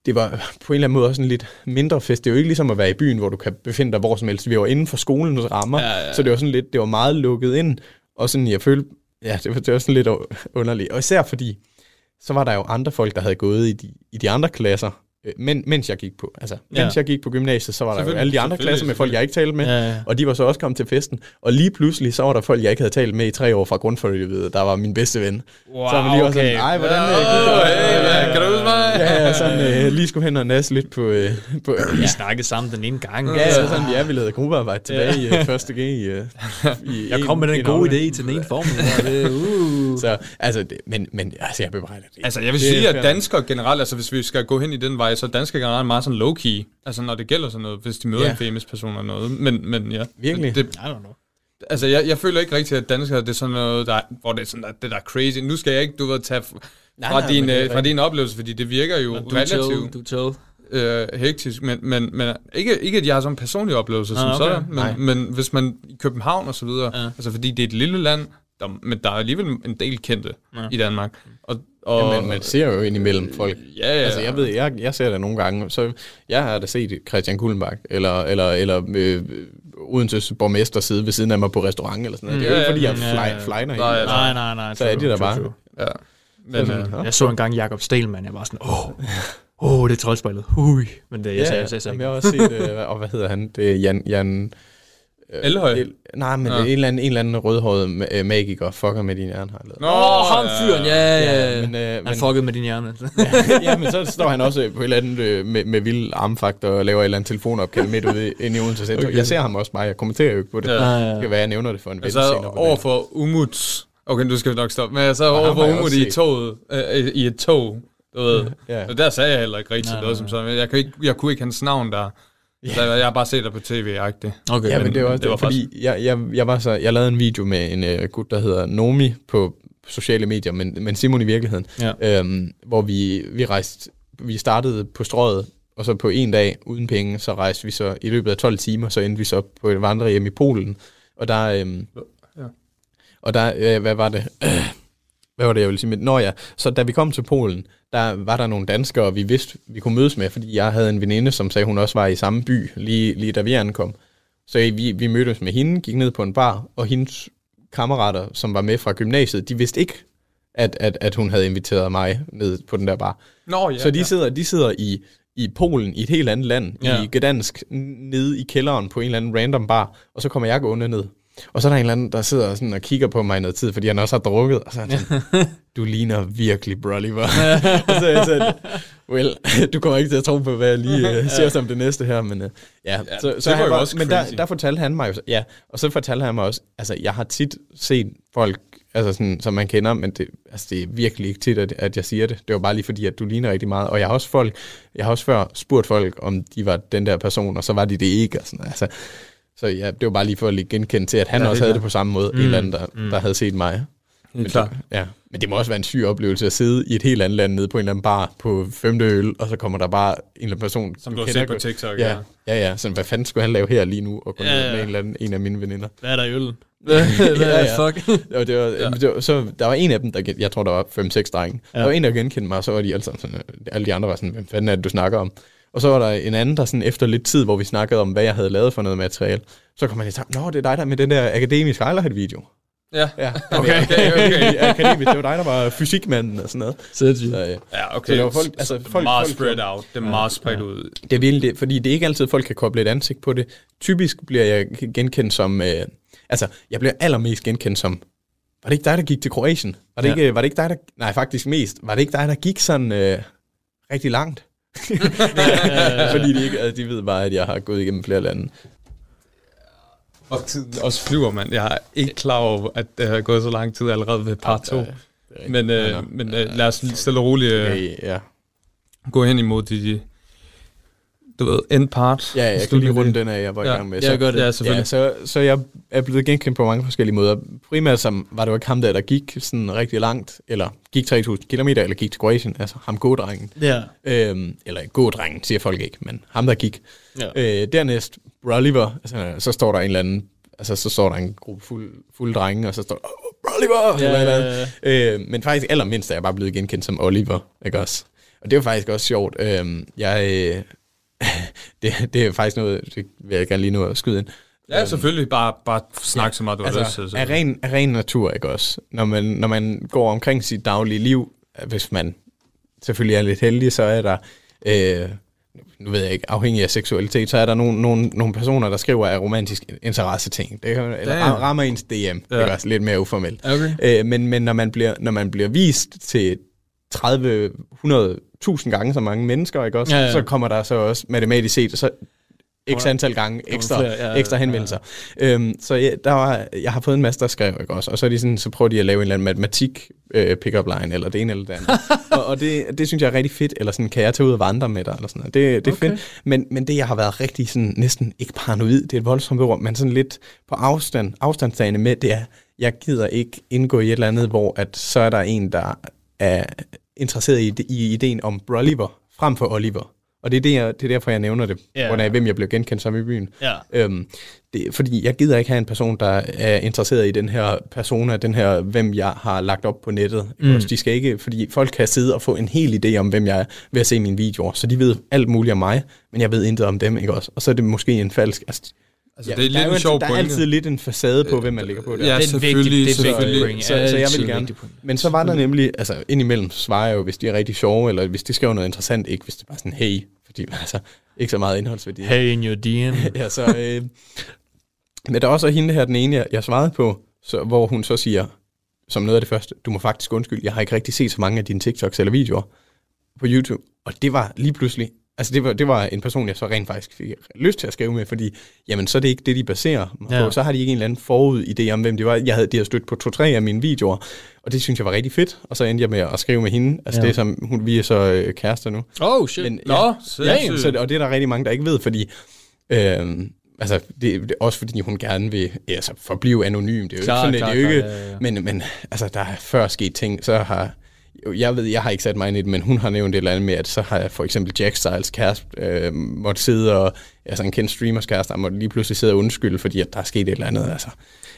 det var på en eller anden måde også en lidt mindre fest. Det er jo ikke ligesom at være i byen, hvor du kan befinde dig hvor som helst. Vi var inden for skolens rammer, ja, ja, ja. så det var sådan lidt, det var meget lukket ind, og sådan, jeg følte, ja, det var, det var sådan lidt underligt. Og især fordi, så var der jo andre folk, der havde gået i de, i de andre klasser, Øh, men, mens jeg gik på. Altså, ja. mens jeg gik på gymnasiet, så var der jo alle de andre klasser med folk, jeg ikke talte med, ja, ja. og de var så også kommet til festen. Og lige pludselig, så var der folk, jeg ikke havde talt med i tre år fra grundforløbet, der var min bedste ven. Wow, så var lige okay. sådan, ej, hvordan ja, oh, hey, ja, kan du huske mig? Ja, ja sådan øh, lige skulle hen og næse lidt på... Øh, på vi snakkede sammen den ene gang. Ja, ja, sådan, ja, vi lavede gruppearbejde tilbage i uh, første G. I, i jeg kom med den gode idé til den ene form. uh. så, altså, det, men, men altså, jeg bebrejder det. Altså, jeg vil sige, at danskere generelt, altså hvis vi skal gå hen i den vej, så danskere generelt meget sådan low-key. Altså når det gælder sådan noget, hvis de møder yeah. en famous person eller noget. Men, men ja. Virkelig? Det, I don't know. Altså, jeg, jeg føler ikke rigtigt, at danskere, det er sådan noget, der, hvor det er sådan, det der er crazy. Nu skal jeg ikke, du ved, tage fra, nej, din, øh, fra din oplevelse, fordi det virker jo du relativt du chill. Øh, hektisk, men, men, men ikke, ikke, at jeg har sådan en personlig oplevelse som okay. sådan, men, men hvis man i København og så videre, ja. altså fordi det er et lille land, der, men der er alligevel en del kendte ja. i Danmark, og og, ja, men man ser jo indimellem folk. Ja, ja. Altså, jeg ved, jeg, jeg ser det nogle gange. Så jeg har da set Christian Kullenbach, eller, eller, eller øh, Odenses borgmester sidde ved siden af mig på restaurant, eller sådan noget. Mm, det er jo ikke, fordi jeg fly, ja, flyner nej, i. Nej, nej, nej. Så er det der bare. Ja. Men, så, øh, jeg så engang Jakob Stelman, jeg var sådan, åh, åh, oh, det er troldspejlet. Hui. Men det, jeg ja, sagde, jeg sagde, jeg sagde, jeg har også set, øh, og hvad hedder han? Det er Jan, Jan Øh, Elhøj? El, nej, men ja. en, eller anden, en eller anden rødhåret øh, magiker fucker med din hjerne, har jeg lavet. Nå, oh, ham fyren, ja, ja, ja. Men, øh, han men, fuckede med din hjerne. ja, ja, men så står han også på et eller andet øh, med, med vild armfakt og laver et eller andet telefonopkald midt ude inde i Odense Centrum. Okay. Jeg ser ham også bare, jeg kommenterer jo ikke på det. Ja. Ja, ja. Det kan være, jeg nævner det for en altså, ven senere. over for Umut, okay, du skal nok stoppe, men så over for Umut i, toget, øh, i et tog, du ved. Ja. Og der sagde jeg heller ikke rigtig noget som sådan. Jeg, kan ikke, jeg kunne ikke hans navn der. Ja. Så jeg har bare set dig på tv-agtigt. Okay, ja, men, men det var også det, var fordi jeg, jeg, jeg, var så, jeg lavede en video med en uh, gut, der hedder Nomi på sociale medier, men, men Simon i virkeligheden, ja. øhm, hvor vi, vi rejste, vi startede på strøget, og så på en dag uden penge, så rejste vi så i løbet af 12 timer, så endte vi så på et vandrehjem i Polen, og der, øhm, ja. og der, øh, hvad var det, hvad var det, jeg ville sige? Men, nå ja, så da vi kom til Polen, der var der nogle danskere, vi vidste, vi kunne mødes med, fordi jeg havde en veninde, som sagde, hun også var i samme by, lige, lige da vi ankom. Så vi, vi mødtes med hende, gik ned på en bar, og hendes kammerater, som var med fra gymnasiet, de vidste ikke, at, at, at hun havde inviteret mig ned på den der bar. Nå, ja, så de sidder, de sidder i, i Polen, i et helt andet land, ja. i Gdansk, nede i kælderen på en eller anden random bar, og så kommer jeg gående ned. Og så er der en eller anden, der sidder sådan og kigger på mig i noget tid, fordi han også har drukket, og så er han sådan, du ligner virkelig Broliver. og så er jeg sådan, well, du kommer ikke til at tro på, hvad jeg lige uh, siger som det næste her, men uh, ja. ja. Så, så var også men der, der fortalte han mig jo, ja, og så fortalte han mig også, altså jeg har tit set folk, altså sådan, som man kender, men det, altså, det er virkelig ikke tit, at, at jeg siger det. Det var bare lige fordi, at du ligner rigtig meget. Og jeg har også folk, jeg har også før spurgt folk, om de var den der person, og så var de det ikke. Og sådan, altså, så ja, det var bare lige for at genkende til, at han ja, også havde det på samme måde, mm, en eller anden, der, mm. der havde set mig. Men, klar. ja. Men det må også være en syg oplevelse at sidde i et helt andet land nede på en eller anden bar på femte øl, og så kommer der bare en eller anden person, som du, du har set på TikTok. Ja, ja, ja. Så hvad fanden skulle han lave her lige nu, og gå ja, ja. med en eller anden en af mine veninder? Hvad er der i øllen? ja, ja. fuck? og det var, ja. det var, så der var en af dem, der, jeg tror, der var 5-6 drenge. Ja. Der var en, der genkendte mig, og så var de alle sammen sådan, alle de andre var sådan, hvem fanden er det, du snakker om? Og så var der en anden, der sådan efter lidt tid, hvor vi snakkede om, hvad jeg havde lavet for noget materiale, så kom man i tanke, nå, det er dig, der med den der akademiske highlight-video. Ja. ja. Okay, okay, okay. Akademisk, det var dig, der var fysikmanden og sådan noget. Så, så, ja. ja, okay. Så det var folk, altså, folk, meget folk, spread out. Det er meget spredt ja. ud. Det er det, fordi det er ikke altid, folk kan koble et ansigt på det. Typisk bliver jeg genkendt som, øh, altså, jeg bliver allermest genkendt som, var det ikke dig, der gik til Kroatien? Var det, ja. ikke, var det ikke dig, der, nej, faktisk mest, var det ikke dig, der gik sådan øh, rigtig langt? Fordi de, ikke, altså, de ved bare, at jeg har gået igennem flere lande. Og tiden også flyver, man. Jeg er ikke klar over, at det har gået så lang tid allerede ved par to. Ja, men øh, men øh, lad os stille og roligt øh, ja, ja. gå hen imod de, du ved, end part. Ja, jeg kan lige runde den af, jeg var i gang med. Så, jeg gør det. Ja, selvfølgelig. Ja, så, så jeg er blevet genkendt på mange forskellige måder. Primært som, var det jo ikke ham der, der gik sådan rigtig langt, eller gik 3.000 km, eller gik til Kroatien, altså ham gådrengen. Ja. Øhm, eller gådrengen, siger folk ikke, men ham der gik. Ja. Øh, dernæst, Broliver, altså, så står der en eller anden, altså så står der en gruppe fuld, fuld drenge, og så står der, oh, Broliver, ja, eller, ja, ja. Øh, men faktisk allermindst er jeg bare blevet genkendt som Oliver, ikke også? Og det var faktisk også sjovt. Øh, jeg, det, det er faktisk noget, det vil jeg gerne lige nu at skyde ind. Ja, øhm, selvfølgelig. Bare, bare snak ja, så meget, du altså, har lyst til. Af ren, af ren natur, ikke også? Når man, når man går omkring sit daglige liv, hvis man selvfølgelig er lidt heldig, så er der, øh, nu ved jeg ikke, afhængig af seksualitet, så er der nogle, nogle, nogle personer, der skriver af romantisk interesse ting. Det, eller Damn. rammer ens DM. Ja. Det er også lidt mere uformelt. Okay. Øh, men men når, man bliver, når man bliver vist til 30, 100, tusind gange så mange mennesker, ikke også? Ja, ja. Så kommer der så også matematisk set, så x antal gange ekstra, flere, ja, ekstra henvendelser. Ja, ja. Øhm, så ja, der var, jeg har fået en masse, der skrev, ikke også? Og så, er de sådan, så prøver de at lave en eller anden matematik øh, pick-up line, eller det ene eller det andet. og og det, det synes jeg er rigtig fedt, eller sådan, kan jeg tage ud og vandre med dig, eller sådan noget. Det, det er okay. fedt. Men, men det, jeg har været rigtig sådan, næsten ikke paranoid, det er et voldsomt ord, men sådan lidt på afstand, afstandstagende med, det er, jeg gider ikke indgå i et eller andet, hvor at så er der en, der er interesseret i, i ideen om Broliver frem for Oliver. Og det er, det, jeg, det er derfor, jeg nævner det, yeah. af hvem jeg blev genkendt som i byen. Yeah. Øhm, det, fordi jeg gider ikke have en person, der er interesseret i den her persona, den her, hvem jeg har lagt op på nettet. Mm. De skal ikke, fordi folk kan sidde og få en hel idé om, hvem jeg er ved at se mine videoer. Så de ved alt muligt om mig, men jeg ved intet om dem, ikke også? Og så er det måske en falsk... Altså, Altså, ja, det er lidt en sjov Der er altid lidt en facade på, hvem man ligger på. Der. Ja, det er selvfølgelig. Vigtigt, det er selvfølgelig. Så, så, så jeg vil gerne. Men så var der nemlig, altså indimellem svarer jeg jo, hvis de er rigtig sjove, eller hvis de skriver noget interessant, ikke hvis det er bare sådan, hey, fordi altså, ikke så meget indholdsværdi. Hey in your DM. ja, så, øh, men der er også hende her, den ene, jeg, jeg svarede på, så, hvor hun så siger, som noget af det første, du må faktisk undskylde, jeg har ikke rigtig set så mange af dine TikToks eller videoer på YouTube. Og det var lige pludselig Altså det var, det var en person, jeg så rent faktisk fik lyst til at skrive med, fordi jamen, så er det ikke det, de baserer mig ja. på. Så har de ikke en eller anden forud idé om, hvem det var. Jeg havde, de havde stødt på to-tre af mine videoer, og det synes jeg var rigtig fedt. Og så endte jeg med at skrive med hende. Altså ja. det er som, hun, vi er så øh, kærester nu. Oh shit, Men, ja, Nå, ja, så, og det er der rigtig mange, der ikke ved, fordi... Øh, altså, det, det er også fordi, hun gerne vil ja, altså, forblive anonym. Det er jo klar, ikke sådan, klar, det er jo ikke... Klar, ja, ja. Men, men altså, der er før sket ting, så har jeg ved, jeg har ikke sat mig ind i det, men hun har nævnt et eller andet med, at så har jeg for eksempel Jack Styles kæreste øh, måtte sidde og, altså en kendt streamers kæreste, der måtte lige pludselig sidde og undskylde, fordi at der er sket et eller andet, altså.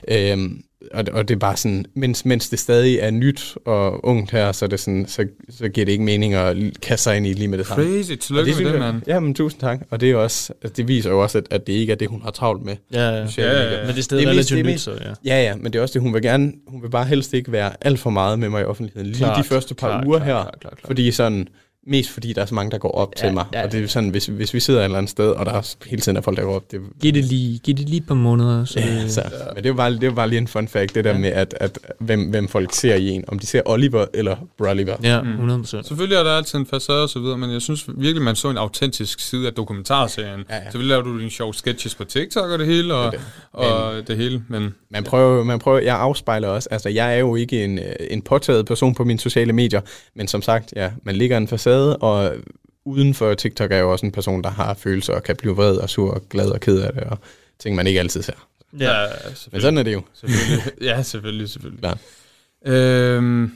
Øhm, og, og det er bare sådan, mens, mens det stadig er nyt og ungt her, så, det sådan, så, så giver det ikke mening at kaste sig ind i lige med det samme. Crazy, tillykke det, med det, mand. Ja, men tusind tak. Og det, er også, altså, det viser jo også, at, at det ikke er det, hun har travlt med. Ja, ja. ja, ja, ja. Men det er stadig det er relativt nyt, så ja. Ja, ja, men det er også det, hun vil gerne, hun vil bare helst ikke være alt for meget med mig i offentligheden. Lige klart, de første par klart, uger klart, her, klart, klart, klart. fordi sådan, Mest fordi der er så mange, der går op ja, til mig. Ja, ja. Og det er sådan, hvis, hvis vi sidder et eller andet sted, og der er hele tiden er folk, der går op. Det, giv, det lige, giv det lige et par måneder. Så ja, så, ja. Men det er, bare, det er bare lige en fun fact, det der ja. med, at, at hvem, hvem folk ser i en. Om de ser Oliver eller Broliver. Ja, 100%. Mm. Selvfølgelig er der altid en facade og så videre, men jeg synes virkelig, man så en autentisk side af dokumentarserien. Ja, ja. Selvfølgelig laver du dine sjove sketches på TikTok og det hele, og det, og men, det hele. Men, man, prøver, man prøver, jeg afspejler også, altså jeg er jo ikke en, en påtaget person på mine sociale medier, men som sagt, ja, man ligger en facade, og uden for TikTok er jo også en person, der har følelser og kan blive vred og sur og glad og ked af det, og ting, man ikke altid ser. Ja, Men sådan er det jo. Selvfølgelig. Ja, selvfølgelig, selvfølgelig. Klar. Øhm,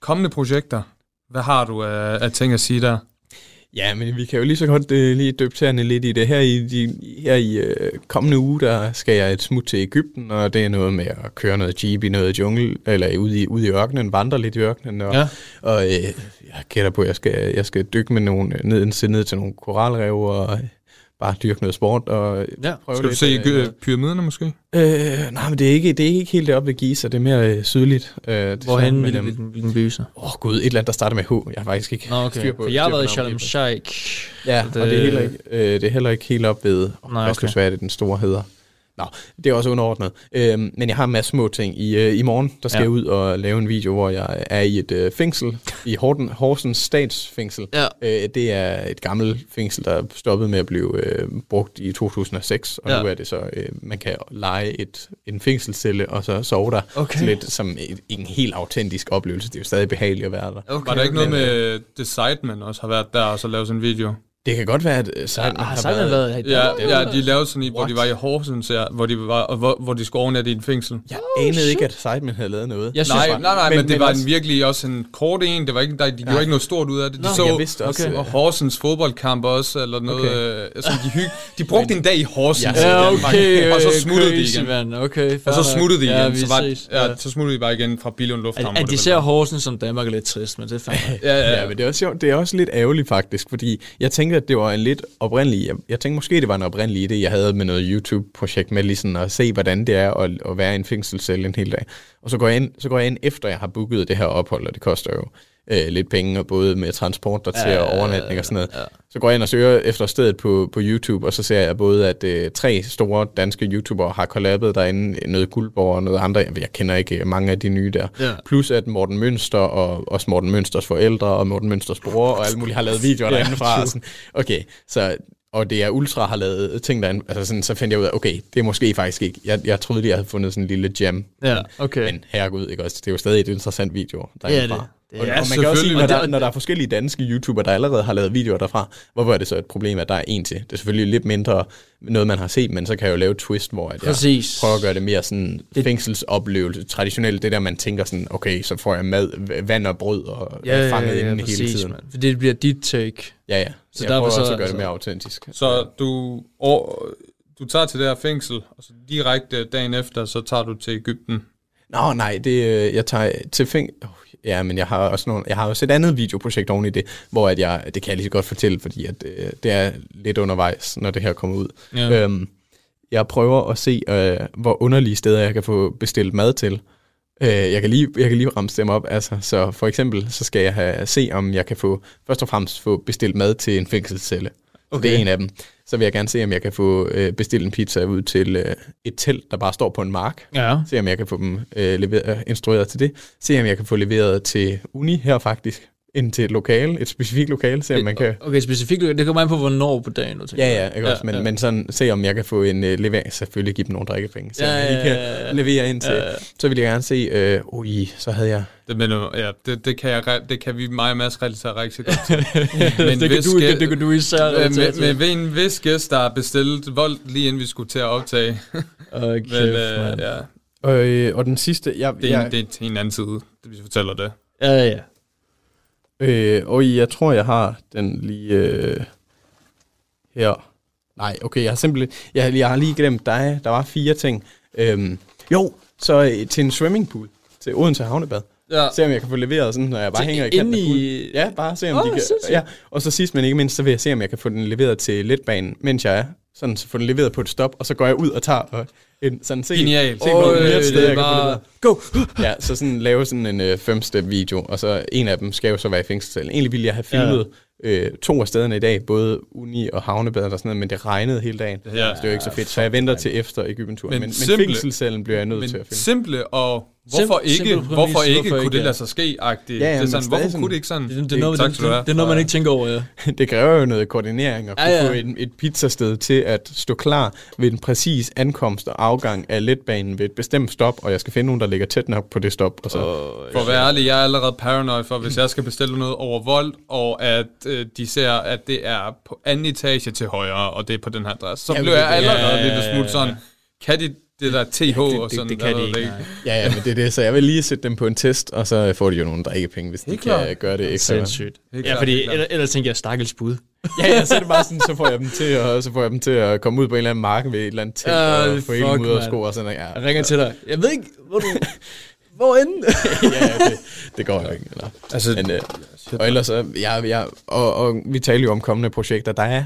kommende projekter. Hvad har du af, af ting at sige der? Ja, men vi kan jo lige så godt uh, lige døbe tæerne lidt i det. Her i, de, her i uh, kommende uge, der skal jeg et smut til Ægypten, og det er noget med at køre noget jeep i noget jungle, eller ude i, ude i ørkenen, vandre lidt i ørkenen. Og, ja. og uh, jeg gætter på, at jeg skal, jeg skal dykke med nogle, ned, ned til nogle koralrev og bare dyrke noget sport og ja. prøve Skal du lidt, se øh, pyramiderne måske? Øh, nej, men det er ikke, det er ikke helt deroppe ved Giza, det er mere øh, sydligt. Øh, Hvorhen vil den, den by så? Åh oh, gud, et eller andet, der starter med H. Jeg har faktisk ikke Nå, okay. styr på For jeg har været i Sharm Sheikh. Ja, det... og det er, heller ikke, øh, det er heller ikke helt op ved, oh, nej, okay. hvad det den store hedder. Nå, det er også underordnet. Øhm, men jeg har en masse små ting. I, øh, i morgen, der skal ja. jeg ud og lave en video, hvor jeg er i et øh, fængsel, i Horten, Horsens statsfængsel. Ja. Øh, det er et gammelt fængsel, der stoppede med at blive øh, brugt i 2006, og ja. nu er det så, øh, man kan lege et, en fængselscelle og så sove der. Okay. Lidt som et, en helt autentisk oplevelse. Det er jo stadig behageligt at være der. Okay. Var der ikke noget med The Sidemen også har været der og så lavet sådan en video? Det kan godt være, at uh, Simon ja, har, har været... været ja, ja, de lavede sådan en, hvor de var i Horsens, ja, hvor, de var, hvor, hvor de skulle overnatte i en fængsel. Jeg oh, anede shit. ikke, at Sidemen havde lavet noget. Jeg synes, nej, nej, nej, men, men det men var også... en virkelig også en kort en. Det var ikke, der, de gjorde ikke noget stort ud af det. De Nå, så jeg vidste også, okay. Horsens fodboldkamp også, eller noget. Okay. Øh, altså, de, hyg, de brugte en dag i Horsens. Ja, okay, og så smuttede de igen. Okay, og så smuttede de igen. Så, var, ja, så smuttede de bare igen fra Billund Lufthavn. At de ser Horsens som Danmark er lidt trist, men det er fandme. Ja, men det er også det er også lidt ærgerligt faktisk, fordi jeg tænker, at det var en lidt oprindelig, jeg, jeg tænkte måske, det var en oprindelig idé, jeg havde med noget YouTube-projekt med lige sådan at se, hvordan det er at, at være i en fængselscelle en hel dag. Og så går, jeg ind, så går jeg ind, efter jeg har booket det her ophold, og det koster jo øh, lidt penge, og både med transport der til ja, og overnatning og sådan noget. Ja. Så går jeg ind og søger efter stedet på, på YouTube, og så ser jeg både, at øh, tre store danske YouTubere har kollabet derinde, noget Guldborg og noget andre, jeg kender ikke mange af de nye der. Ja. Plus at Morten Mønster og også Morten Mønsters forældre og Morten Mønsters bror og alle mulige har lavet videoer derinde fra. Sådan, okay, så og det er Ultra har lavet ting derinde, altså sådan, så fandt jeg ud af, okay, det er måske faktisk ikke, jeg, jeg troede lige, jeg havde fundet sådan en lille gem. Ja, okay. Men herregud, ikke også, det er jo stadig et interessant video derinde ja, det, det, og, ja, og man kan også sige, når der, når der er forskellige danske YouTubere, der allerede har lavet videoer derfra, hvorfor er det så et problem, at der er en til? Det er selvfølgelig lidt mindre noget, man har set, men så kan jeg jo lave et twist, hvor at jeg Præcis. prøver at gøre det mere sådan det, fængselsoplevelse. Traditionelt det der, man tænker sådan, okay, så får jeg mad, vand og brød og ja, fanget ja, ja, inden præcis, hele tiden. Man. For det bliver dit take. Ja, ja. Så jeg der prøver så, også at gøre altså, det mere autentisk. Så du, og, du tager til det her fængsel, og så direkte dagen efter, så tager du til Ægypten? Nå, nej, det, øh, jeg tager til fængsel... Oh, Ja, men jeg har også nogle, jeg har også et andet videoprojekt oven i det, hvor at jeg, det kan jeg lige så godt fortælle, fordi at, øh, det er lidt undervejs, når det her kommer ud. Ja. Øhm, jeg prøver at se, øh, hvor underlige steder jeg kan få bestilt mad til. Øh, jeg, kan lige, jeg kan lige ramme dem op. Altså, så for eksempel, så skal jeg have, se, om jeg kan få, først og fremmest få bestilt mad til en fængselscelle. Okay. det er en af dem. Så vil jeg gerne se, om jeg kan få øh, bestilt en pizza ud til øh, et telt, der bare står på en mark. Ja. Se, om jeg kan få dem øh, leveret, øh, instrueret til det. Se, om jeg kan få leveret til Uni her faktisk ind til et lokale, et specifikt lokale, se om man kan... Okay, specifikt det kommer an på, hvornår på dagen, du tænker. Ja, ja, ikke ja, også, men, ja. men sådan, se om jeg kan få en uh, levering, selvfølgelig give dem nogle drikkepenge, se ja, om kan ja, ja. levere ind til, ja, ja. så vil jeg gerne se, uh, ui, så havde jeg... Det, men, ja, det, det, kan jeg, det kan vi mig og Mads relatere rigtig godt til. men det, kan du, det, det kan du især men, men, ved en vis gæst, der har bestilt vold, lige inden vi skulle til at optage. Okay, men, uh, ja. Og, øh, og den sidste... Jeg, det, er, jeg, det er en anden side, hvis vi fortæller det. Ja, ja. Øh, og jeg tror, jeg har den lige øh, her. Nej, okay, jeg har simpelthen... Jeg, jeg har lige glemt dig. Der var fire ting. Øhm, jo, så øh, til en swimmingpool. Til Odense Havnebad. Ja. Se om jeg kan få leveret sådan, når jeg bare til hænger i kanten af i... Ja, bare se om oh, de kan... Ja. Og så sidst men ikke mindst, så vil jeg se, om jeg kan få den leveret til letbanen, mens jeg er. Sådan, så få den leveret på et stop, og så går jeg ud og tager og en, sådan se, Genial. se oh, øh, sted, jeg bare... Go! ja, så sådan lave sådan en øh, fem-step video, og så en af dem skal jo så være i fængselscellen. Egentlig ville jeg have filmet ja. øh, to af stederne i dag, både uni og havnebad og sådan noget, men det regnede hele dagen. Ja. Så det var ikke så fedt, så jeg venter til efter Ægypten-turen. Men, men, men fængselscellen bliver jeg nødt men til at filme. simple og Hvorfor ikke, præmis, hvorfor ikke hvorfor kunne ikke, det lade sig ske? -agtigt? Ja, ja, det er sådan, hvorfor sådan, kunne det ikke sådan? Det, det, er noget, det, det, det, det er noget, man ikke tænker over, ja. det kræver jo noget koordinering at kunne ja, ja. få et, et pizzasted til at stå klar ved en præcis ankomst og afgang af letbanen ved et bestemt stop, og jeg skal finde nogen, der ligger tæt nok på det stop. Og så. Oh, for at være ærlig, jeg er allerede paranoid for, hvis jeg skal bestille noget over vold, og at øh, de ser, at det er på anden etage til højre, og det er på den her adresse, så ja, bliver jeg allerede ja, lidt smut sådan, kan de det der TH ja, det, og sådan. Det, det kan de ikke. Ja, ja, men det er det. Så jeg vil lige sætte dem på en test, og så får de jo nogle drikkepenge, hvis Helt de klar. kan gøre det ekstra. Sindssygt. Ja, fordi ellers, ellers tænker jeg stakkels bud. ja, ja, så er det bare sådan, så får jeg dem til at, så får jeg dem til at komme ud på en eller anden mark ved et eller andet telt, uh, og få hele ud af sko og sådan ja. Jeg ringer til dig. Jeg ved ikke, hvor du... Hvorend? ja, det, det går jo ikke. Eller. Altså, Men, øh, og ellers, ja, ja, og, og vi taler jo om kommende projekter. Der er,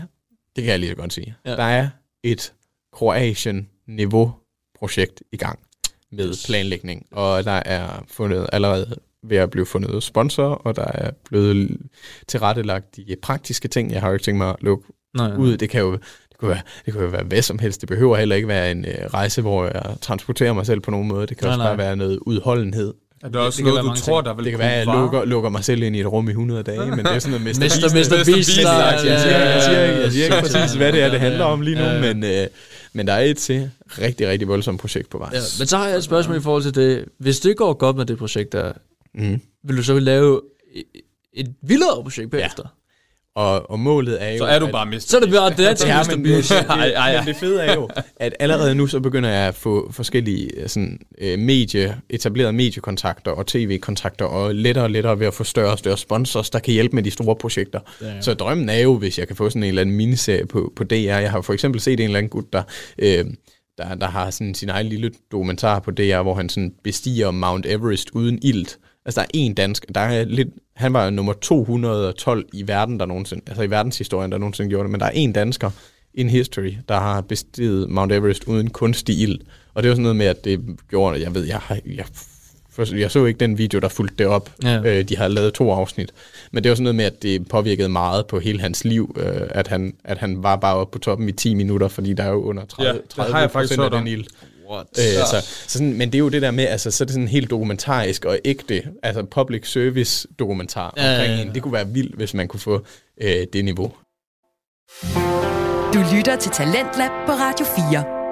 det kan jeg lige så godt sige, ja. der er et Kroatien-niveau projekt i gang med planlægning, og der er fundet allerede ved at blive fundet sponsor, og der er blevet tilrettelagt de praktiske ting. Jeg har jo ikke tænkt mig at lukke Nej, ud. Det kan jo det kunne, være, det kunne jo være hvad som helst. Det behøver heller ikke være en uh, rejse, hvor jeg transporterer mig selv på nogen måde. Det kan nej, også nej. bare være noget udholdenhed. Er det også det, det noget, du tror, der vil Det kan være, at jeg lukker, lukker mig selv ind i et rum i 100 dage, men det er sådan noget Mr. Mr. Mr. Beast. Jeg siger ikke, præcis, hvad det er, det handler om lige nu, men, uh, men der er et til rigtig, rigtig voldsomt projekt på vej. Ja, men så har jeg et spørgsmål i forhold til det. Hvis det går godt med det projekt der, mm. vil du så lave et vildere projekt bagefter? Ja. Og, og målet er jo... Så er du bare mistet. Så er det bare det, er ja, men, det, det, men det fede er jo, at allerede nu så begynder jeg at få forskellige sådan, øh, medie, etablerede mediekontakter og tv-kontakter, og lettere og lettere ved at få større og større sponsors, der kan hjælpe med de store projekter. Ja, ja. Så drømmen er jo, hvis jeg kan få sådan en eller anden miniserie på, på DR. Jeg har for eksempel set en eller anden gut, der... Øh, der, der har sådan sin egen lille dokumentar på DR, hvor han sådan bestiger Mount Everest uden ilt. Altså, der er en dansk, der er lidt, han var nummer 212 i verden, der nogensinde, altså i verdenshistorien, der nogensinde gjorde det, men der er en dansker in history, der har bestiget Mount Everest uden kunstig ild. Og det var sådan noget med, at det gjorde, jeg ved, jeg, jeg, jeg, jeg så ikke den video, der fulgte det op. Ja. Øh, de har lavet to afsnit. Men det var sådan noget med, at det påvirkede meget på hele hans liv, øh, at, han, at han var bare oppe på toppen i 10 minutter, fordi der er jo under 30, ja, 30 har jeg faktisk af den ild. What? Øh, så, så sådan, men det er jo det der med, altså, så er det sådan helt dokumentarisk og ægte, altså public service dokumentar ja, omkring ja, ja. en. Det kunne være vildt, hvis man kunne få øh, det niveau. Du lytter til Talentlab på Radio 4.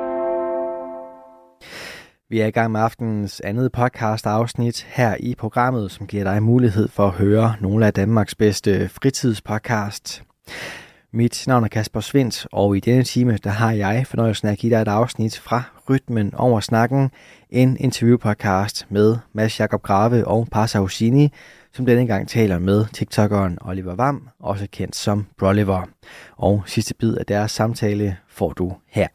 Vi er i gang med aftenens andet podcast afsnit her i programmet, som giver dig mulighed for at høre nogle af Danmarks bedste fritidspodcast. Mit navn er Kasper Svendt, og i denne time der har jeg fornøjelsen af at give dig et afsnit fra Rytmen over snakken, en interviewpodcast med Mads Jakob Grave og Parsa Husini, som denne gang taler med TikTokeren Oliver Vam, også kendt som Broliver. Og sidste bid af deres samtale får du her.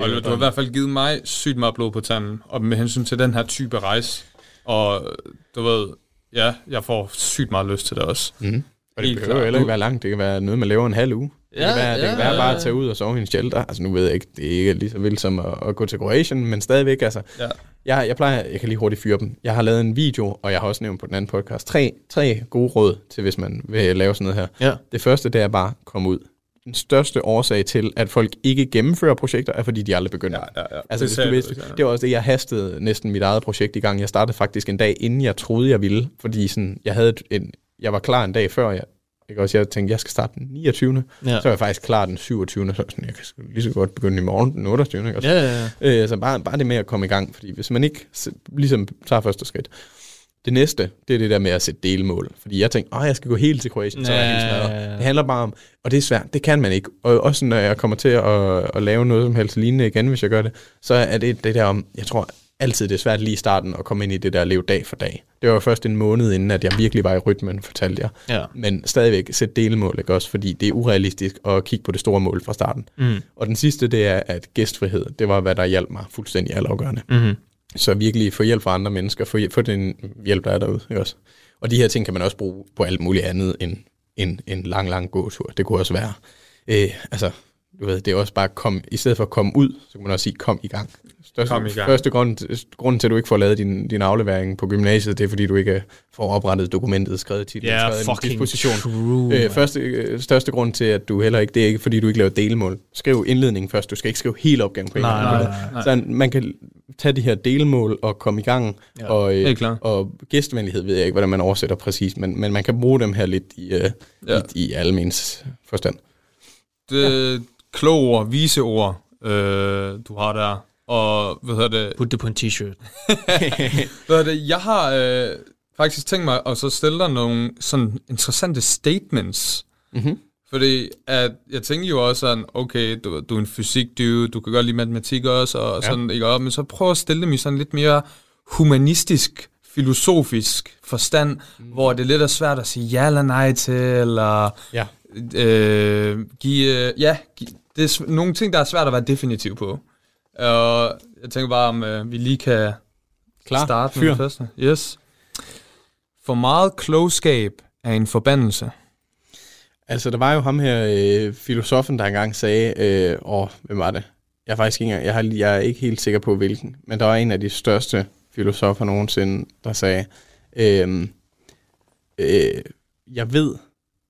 Oliver, du har i hvert fald givet mig sygt meget blod på tanden, og med hensyn til den her type rejse. Og du ved, ja, jeg får sygt meget lyst til det også. Mm. Og det behøver heller ikke være langt. Det kan være noget, man laver en halv uge. Det ja, kan være, ja, det kan være bare at tage ud og sove i en shelter. Altså nu ved jeg ikke, det er ikke lige så vildt som at, at gå til Kroatien, men stadigvæk, altså. Ja. Jeg, jeg plejer, jeg kan lige hurtigt fyre dem. Jeg har lavet en video, og jeg har også nævnt på den anden podcast, tre, tre gode råd til, hvis man vil lave sådan noget her. Ja. Det første, det er bare at komme ud. Den største årsag til, at folk ikke gennemfører projekter, er fordi de aldrig begynder. Ja, ja, ja. Altså, det, det, vidste, det var også det, jeg hastede næsten mit eget projekt i gang. Jeg startede faktisk en dag, inden jeg troede, jeg ville, fordi sådan, jeg havde en, jeg var klar en dag før, jeg, ikke også, jeg tænkte, jeg skal starte den 29. Ja. Så er jeg faktisk klar den 27. Så sådan, jeg kan lige så godt begynde i morgen den 28. Ikke også? Ja, ja, ja. Øh, så bare, bare det med at komme i gang, fordi hvis man ikke ligesom tager første skridt. Det næste, det er det der med at sætte delmål. Fordi jeg tænkte, at jeg skal gå helt til Kroatien, så er jeg helt smadret. Det handler bare om, og det er svært, det kan man ikke. Og også når jeg kommer til at, at lave noget som helst lignende igen, hvis jeg gør det, så er det det der om, jeg tror, altid det er svært lige i starten at komme ind i det der leve dag for dag. Det var først en måned inden, at jeg virkelig var i rytmen, fortalte jeg. Ja. Men stadigvæk sæt delmål, ikke også? Fordi det er urealistisk at kigge på det store mål fra starten. Mm. Og den sidste, det er, at gæstfrihed, det var, hvad der hjalp mig fuldstændig altafgørende. Mm. Så virkelig få hjælp fra andre mennesker, få, få den hjælp, der er derude, ikke også? Og de her ting kan man også bruge på alt muligt andet end en, en lang, lang gåtur. Det kunne også være, øh, altså, du ved, det er også bare at komme, i stedet for at komme ud, så kan man også sige, kom i gang. Største, kom i gang. Første grund, grund til, at du ikke får lavet din, din aflevering på gymnasiet, det er, fordi du ikke får oprettet dokumentet, skrevet titlen, yeah, skrevet fucking disposition. True, øh, første, øh, største grund til, at du heller ikke, det er ikke, fordi du ikke laver delmål. Skriv indledningen først, du skal ikke skrive hele opgaven på en nej, nej, nej, nej. Så man kan tage de her delmål og komme i gang, ja, og, øh, og gæstvenlighed ved jeg ikke, hvordan man oversætter præcis, men, men man kan bruge dem her lidt i, øh, ja. i, i almens forstand. Det, kloge ord, vise ord, øh, du har der. Og hvad hedder det? Put det på en t-shirt. hvad hedder det? Jeg har øh, faktisk tænkt mig at så stille dig nogle sådan interessante statements. Mm-hmm. Fordi at, jeg tænker jo også sådan, okay, du, du er en fysik dude, du kan godt lide matematik også, og ja. sådan, ikke? Og, men så prøv at stille dem i sådan lidt mere humanistisk, filosofisk forstand, mm. hvor det lidt er svært at sige ja eller nej til, eller Ja. øh, give, øh, ja, give, det er nogle ting, der er svært at være definitiv på. Og jeg tænker bare, om øh, vi lige kan Klar. starte med Fyr. det første. Yes. For meget klogskab er en forbandelse. Altså, der var jo ham her, øh, filosofen, der engang sagde, øh, åh, hvem var det? Jeg er faktisk ikke, jeg, har, jeg er ikke helt sikker på, hvilken, men der var en af de største filosofer nogensinde, der sagde, øh, øh, jeg ved,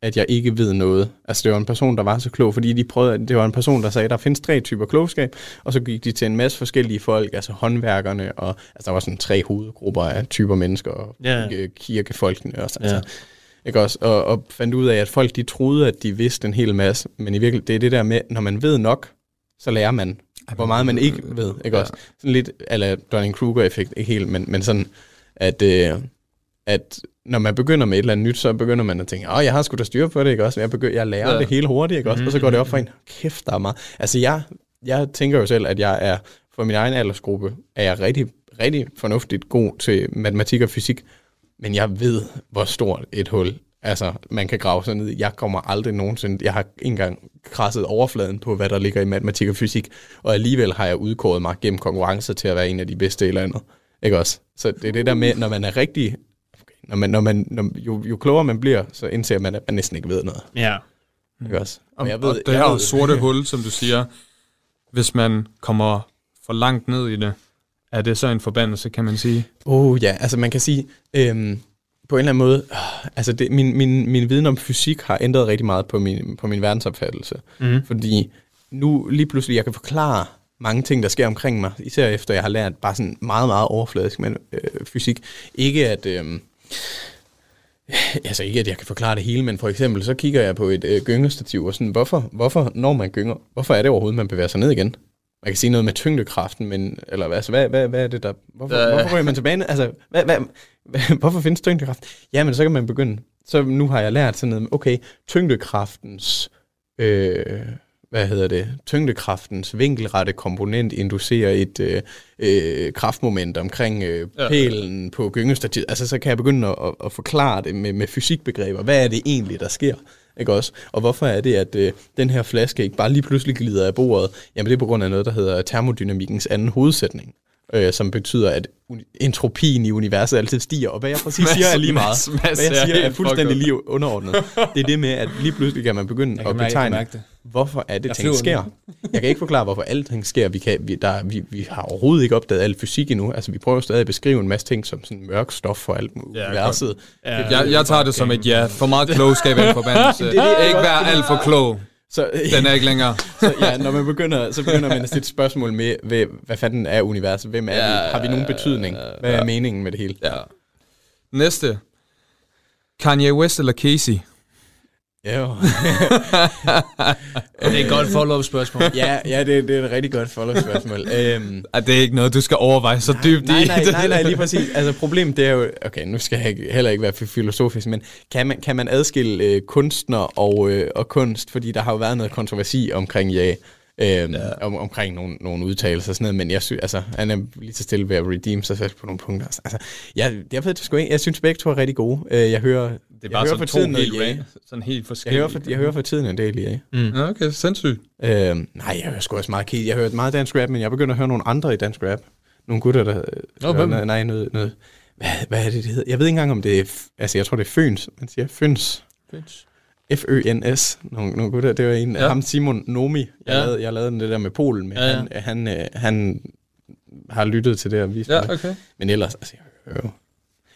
at jeg ikke ved noget. Altså, det var en person, der var så klog, fordi de prøvede, det var en person, der sagde, der findes tre typer klogskab, og så gik de til en masse forskellige folk, altså håndværkerne, og altså, der var sådan tre hovedgrupper af typer mennesker, og Ja. kirkefolkene også. Altså, Ja. ikke også? Og, og fandt ud af, at folk de troede, at de vidste en hel masse, men i virkeligheden, det er det der med, når man ved nok, så lærer man, hvor meget man ikke ved, ikke Ja. også? Sådan lidt, eller Dunning-Kruger-effekt, ikke helt, men, men sådan, at, øh, at når man begynder med et eller andet nyt, så begynder man at tænke, åh, jeg har sgu da styr på det, ikke også? Jeg, begynder, jeg lærer Ja. det hele hurtigt, ikke også? Og så går det op for en, kæft, der er meget. Altså, jeg, jeg tænker jo selv, at jeg er, for min egen aldersgruppe, er jeg rigtig, rigtig fornuftigt god til matematik og fysik, men jeg ved, hvor stort et hul altså, man kan grave sig ned i. Jeg kommer aldrig nogensinde, jeg har ikke engang krasset overfladen på, hvad der ligger i matematik og fysik, og alligevel har jeg udkåret mig gennem konkurrencer til at være en af de bedste eller andet. Ikke også? Så det er det der med, når man er rigtig, når man, når man, når, jo, jo klogere man bliver, så indser man, at man næsten ikke ved noget. Ja. Ikke også? Og, Men jeg ved, og det her sorte hul, som du siger, hvis man kommer for langt ned i det, er det så en forbandelse, kan man sige? Oh ja, altså man kan sige, øhm, på en eller anden måde, øh, altså det, min, min, min viden om fysik har ændret rigtig meget på min, på min verdensopfattelse. Mm. Fordi nu lige pludselig, jeg kan forklare mange ting, der sker omkring mig, især efter jeg har lært bare sådan meget, meget overfladisk men, øh, fysik. Ikke at, øh, altså ikke at jeg kan forklare det hele, men for eksempel så kigger jeg på et øh, gyngestativ og sådan, hvorfor, hvorfor når man gynger, hvorfor er det overhovedet, man bevæger sig ned igen? Man kan sige noget med tyngdekraften, men, eller hvad, altså, hvad, hvad, hvad er det der, hvorfor, Øh. hvorfor ryger man tilbage? Altså, hvad, hvad, hvad, hvorfor findes tyngdekraft? Jamen, så kan man begynde, så nu har jeg lært sådan noget, okay, tyngdekraftens, øh, hvad hedder det, tyngdekraftens vinkelrette komponent inducerer et øh, øh, kraftmoment omkring øh, Ja. pælen på gyngestativet. Altså, så kan jeg begynde at, at, at forklare det med, med fysikbegreber. Hvad er det egentlig, der sker? Ikke også? Og hvorfor er det, at øh, den her flaske ikke bare lige pludselig glider af bordet? Jamen, det er på grund af noget, der hedder termodynamikkens anden hovedsætning. Øh, som betyder, at entropien i universet altid stiger. Og hvad jeg præcis siger er lige meget. Mads Hvad jeg er siger er fuldstændig lige underordnet. Det er det med, at lige pludselig kan man begynde Jeg at kan mærke, betegne, mærke det. hvorfor er det, Jeg ting sker. Jeg kan ikke forklare, hvorfor alting sker. Vi, kan, vi, der, vi, vi har overhovedet ikke opdaget al fysik endnu. Altså, vi prøver stadig at beskrive en masse ting som sådan mørk stof for alt Ja, universet. Ja. Jeg, jeg tager det som et ja. For meget klogskab er en forbandelse. Det er det, ikke være alt for klog. Så, Den er ikke længere. så ja, når man begynder, så begynder man at stille spørgsmål med, hvad, hvad fanden er universet? Hvem er Ja, vi? Har vi nogen betydning? Hvad er meningen med det hele? Ja. Næste. Kanye West eller Casey? Ja, jo. Det er et godt follow-up spørgsmål. ja, ja det, det er et rigtig godt follow-spørgsmål. øhm, Ej, det er ikke noget, du skal overveje så dybt nej, i. nej, nej, nej, lige præcis. Altså problemet det er jo, okay, nu skal jeg heller ikke være for filosofisk, men kan man, kan man adskille øh, kunstner og, øh, og kunst? Fordi der har jo været noget kontroversi omkring ja, øhm, ja. Om, omkring nogle, nogle udtalelser og sådan noget, men jeg synes, altså, han er lige så stille ved at redeem sig selv på nogle punkter. Altså, jeg, jeg ved det sgu ikke. Jeg synes begge to er rigtig gode. Øh, Jeg hører, Det er jeg bare hører sådan for tiden helt, ja. sådan helt Jeg forskellige. hører, for, jeg hører for tiden en del ja. Ja, okay, sindssygt. Øhm, nej, jeg hører sgu også meget kid. Jeg hører meget dansk rap, men jeg begynder at høre nogle andre i dansk rap. Nogle gutter, der... Nå, hører hvem? noget, nej, noget, noget... Hvad, hvad er det, det hedder? Jeg ved ikke engang, om det er... f- Altså, jeg tror, det er Føns. Man siger Føns. F-Ø-N-S. Nogle, nogle gutter. Det var en Ja. ham Simon Nomi. Jeg, Ja. lavede, jeg lavede den det der med Polen. Men Ja, ja. Han, han, øh, han har lyttet til det og vist Ja, okay. Men ellers, altså, jeg jo...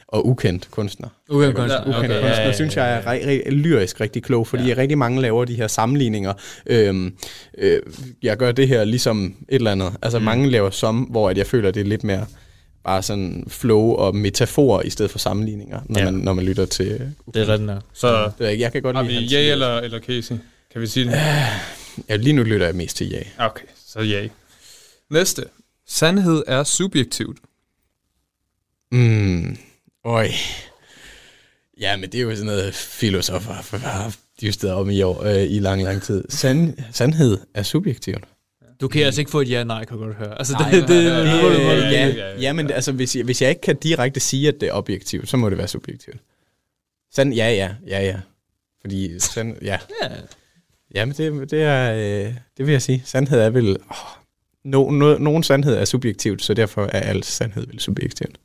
Og ukendt kunstner. Ukendt kunstner. Ja, Ukendt okay, okay, kunstner, ja, ja. synes jeg er re- re- lyrisk rigtig klog, fordi ja. rigtig mange laver de her sammenligninger. Øhm, øh, jeg gør det her ligesom et eller andet. Altså mm. mange laver som, hvor at jeg føler, det er lidt mere bare sådan flow og metafor i stedet for sammenligninger, når, Ja. man, når man lytter til... Det er rigtigt. Så Det, jeg, jeg kan godt har lide vi hans- ja eller, eller Casey? Kan vi sige det? Ja, lige nu lytter jeg mest til ja. Okay, så ja. Næste. Sandhed er subjektivt. Mm. Oj. Ja, men det er jo sådan noget filosofer dystet om i år øh, i lang, lang tid. Sand, sandhed er subjektivt. Du kan altså ikke få et ja-nej, kan du godt høre. Altså, nej, det, det, det, det, ja, ja, men altså, hvis jeg, hvis jeg ikke kan direkte sige, at det er objektivt, så må det være subjektivt. Sand, ja, ja, ja, ja. Fordi sand, ja. ja. Ja, men det, det er, øh, det vil jeg sige. Sandhed er vel, oh, no, no, nogen sandhed er subjektivt, så derfor er al sandhed vel subjektivt.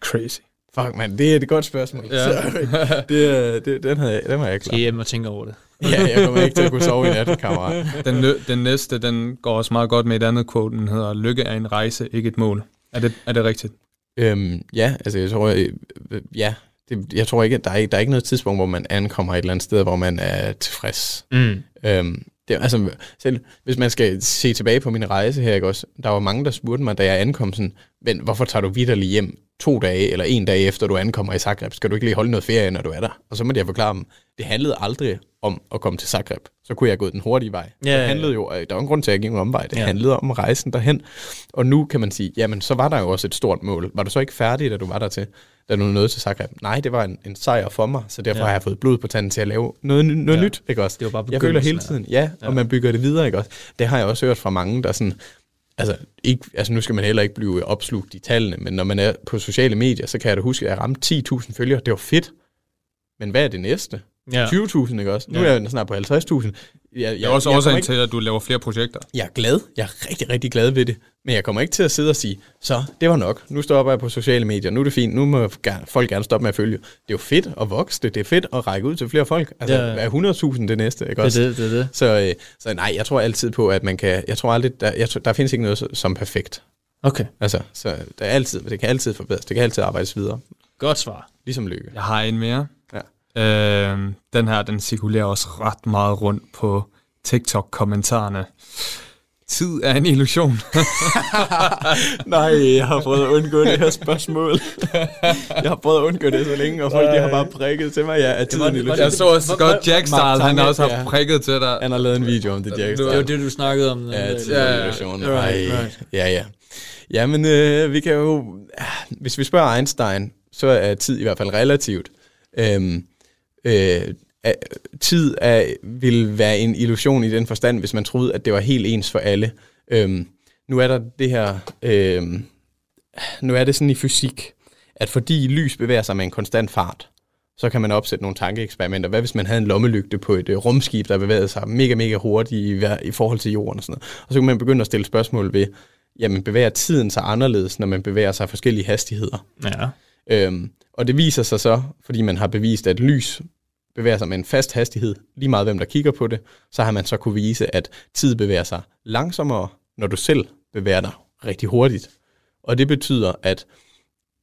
Crazy. Fuck, man, det er et godt spørgsmål. Ja. det, det, den, havde jeg, den var jeg klar. Skal hjem og tænke over det. ja, jeg kommer ikke til at kunne sove i nat, kammerat. Den, den næste, den går også meget godt med et andet quote, den hedder, lykke er en rejse, ikke et mål. Er det, er det rigtigt? Øhm, ja, altså jeg tror, jeg, ja, det, jeg tror ikke, der er, der er ikke noget tidspunkt, hvor man ankommer et eller andet sted, hvor man er tilfreds. Mm. Øhm, det, altså, selv hvis man skal se tilbage på min rejse her, ikke også, der var mange, der spurgte mig, da jeg ankom sådan, men hvorfor tager du vidderligt hjem to dage eller en dag efter du ankommer i Zagreb? Skal du ikke lige holde noget ferie, når du er der? Og så måtte jeg forklare dem, det handlede aldrig om at komme til Zagreb. Så kunne jeg gå den hurtige vej. Ja, det handlede jo, der var en grund til, at jeg gik en omvej. Det ja. handlede om rejsen derhen. Og nu kan man sige, jamen så var der jo også et stort mål. Var du så ikke færdig, da du var der til? da du nåede til Zagreb. Nej, det var en, en sejr for mig, så derfor ja. har jeg fået blod på tanden til at lave noget, noget ja. nyt, ikke også? Det var bare jeg føler hele tiden, ja, ja, og man bygger det videre, ikke også? Det har jeg også hørt fra mange, der sådan, altså, ikke, altså nu skal man heller ikke blive opslugt i tallene, men når man er på sociale medier, så kan jeg da huske, at jeg ramte 10.000 følgere. Det var fedt. Men hvad er det næste? Ja. 20.000, ikke også? Nu ja. er jeg snart på 50.000. Jeg, jeg, det er også årsagen ikke... til, at du laver flere projekter. Jeg er glad. Jeg er rigtig, rigtig glad ved det. Men jeg kommer ikke til at sidde og sige, så det var nok. Nu stopper jeg på sociale medier. Nu er det fint. Nu må folk gerne stoppe med at følge. Det er jo fedt at vokse det. Det er fedt at række ud til flere folk. Altså, ja. er 100.000 det næste? Ikke også? Det er det, det, er det. Så, øh, så nej, jeg tror altid på, at man kan... Jeg tror aldrig, der, jeg, der findes ikke noget som perfekt. Okay. Altså, så der er altid, det kan altid forbedres. Det kan altid arbejdes videre. Godt svar. Ligesom lykke. Jeg har en mere. Øh, den her, den cirkulerer også ret meget rundt på TikTok-kommentarerne. Tid er en illusion. Nej, jeg har prøvet at undgå det her spørgsmål. jeg har prøvet at undgå det så længe, og folk de har bare prikket til mig, ja, at tid er en illusion. Jeg så også godt Jack Style, han har også haft ja. prikket til dig. Han har lavet en video om det, Jack Style. Det var det, du snakkede om. Ja, tid er en illusion. Right, right. Ja, ja. Ja, men øh, vi kan jo... Hvis vi spørger Einstein, så er tid i hvert fald relativt. Øhm, øh, tid er, vil være en illusion i den forstand, hvis man troede, at det var helt ens for alle. Øhm, nu er der det her, øhm, nu er det sådan i fysik, at fordi lys bevæger sig med en konstant fart, så kan man opsætte nogle tankeeksperimenter. Hvad hvis man havde en lommelygte på et uh, rumskib, der bevægede sig mega, mega hurtigt i, i forhold til jorden og sådan noget. Og så kan man begynde at stille spørgsmål ved, jamen bevæger tiden sig anderledes, når man bevæger sig forskellige hastigheder? Ja. Øhm, og det viser sig så, fordi man har bevist, at lys bevæger sig med en fast hastighed, lige meget hvem der kigger på det, så har man så kunne vise, at tid bevæger sig langsommere, når du selv bevæger dig rigtig hurtigt. Og det betyder, at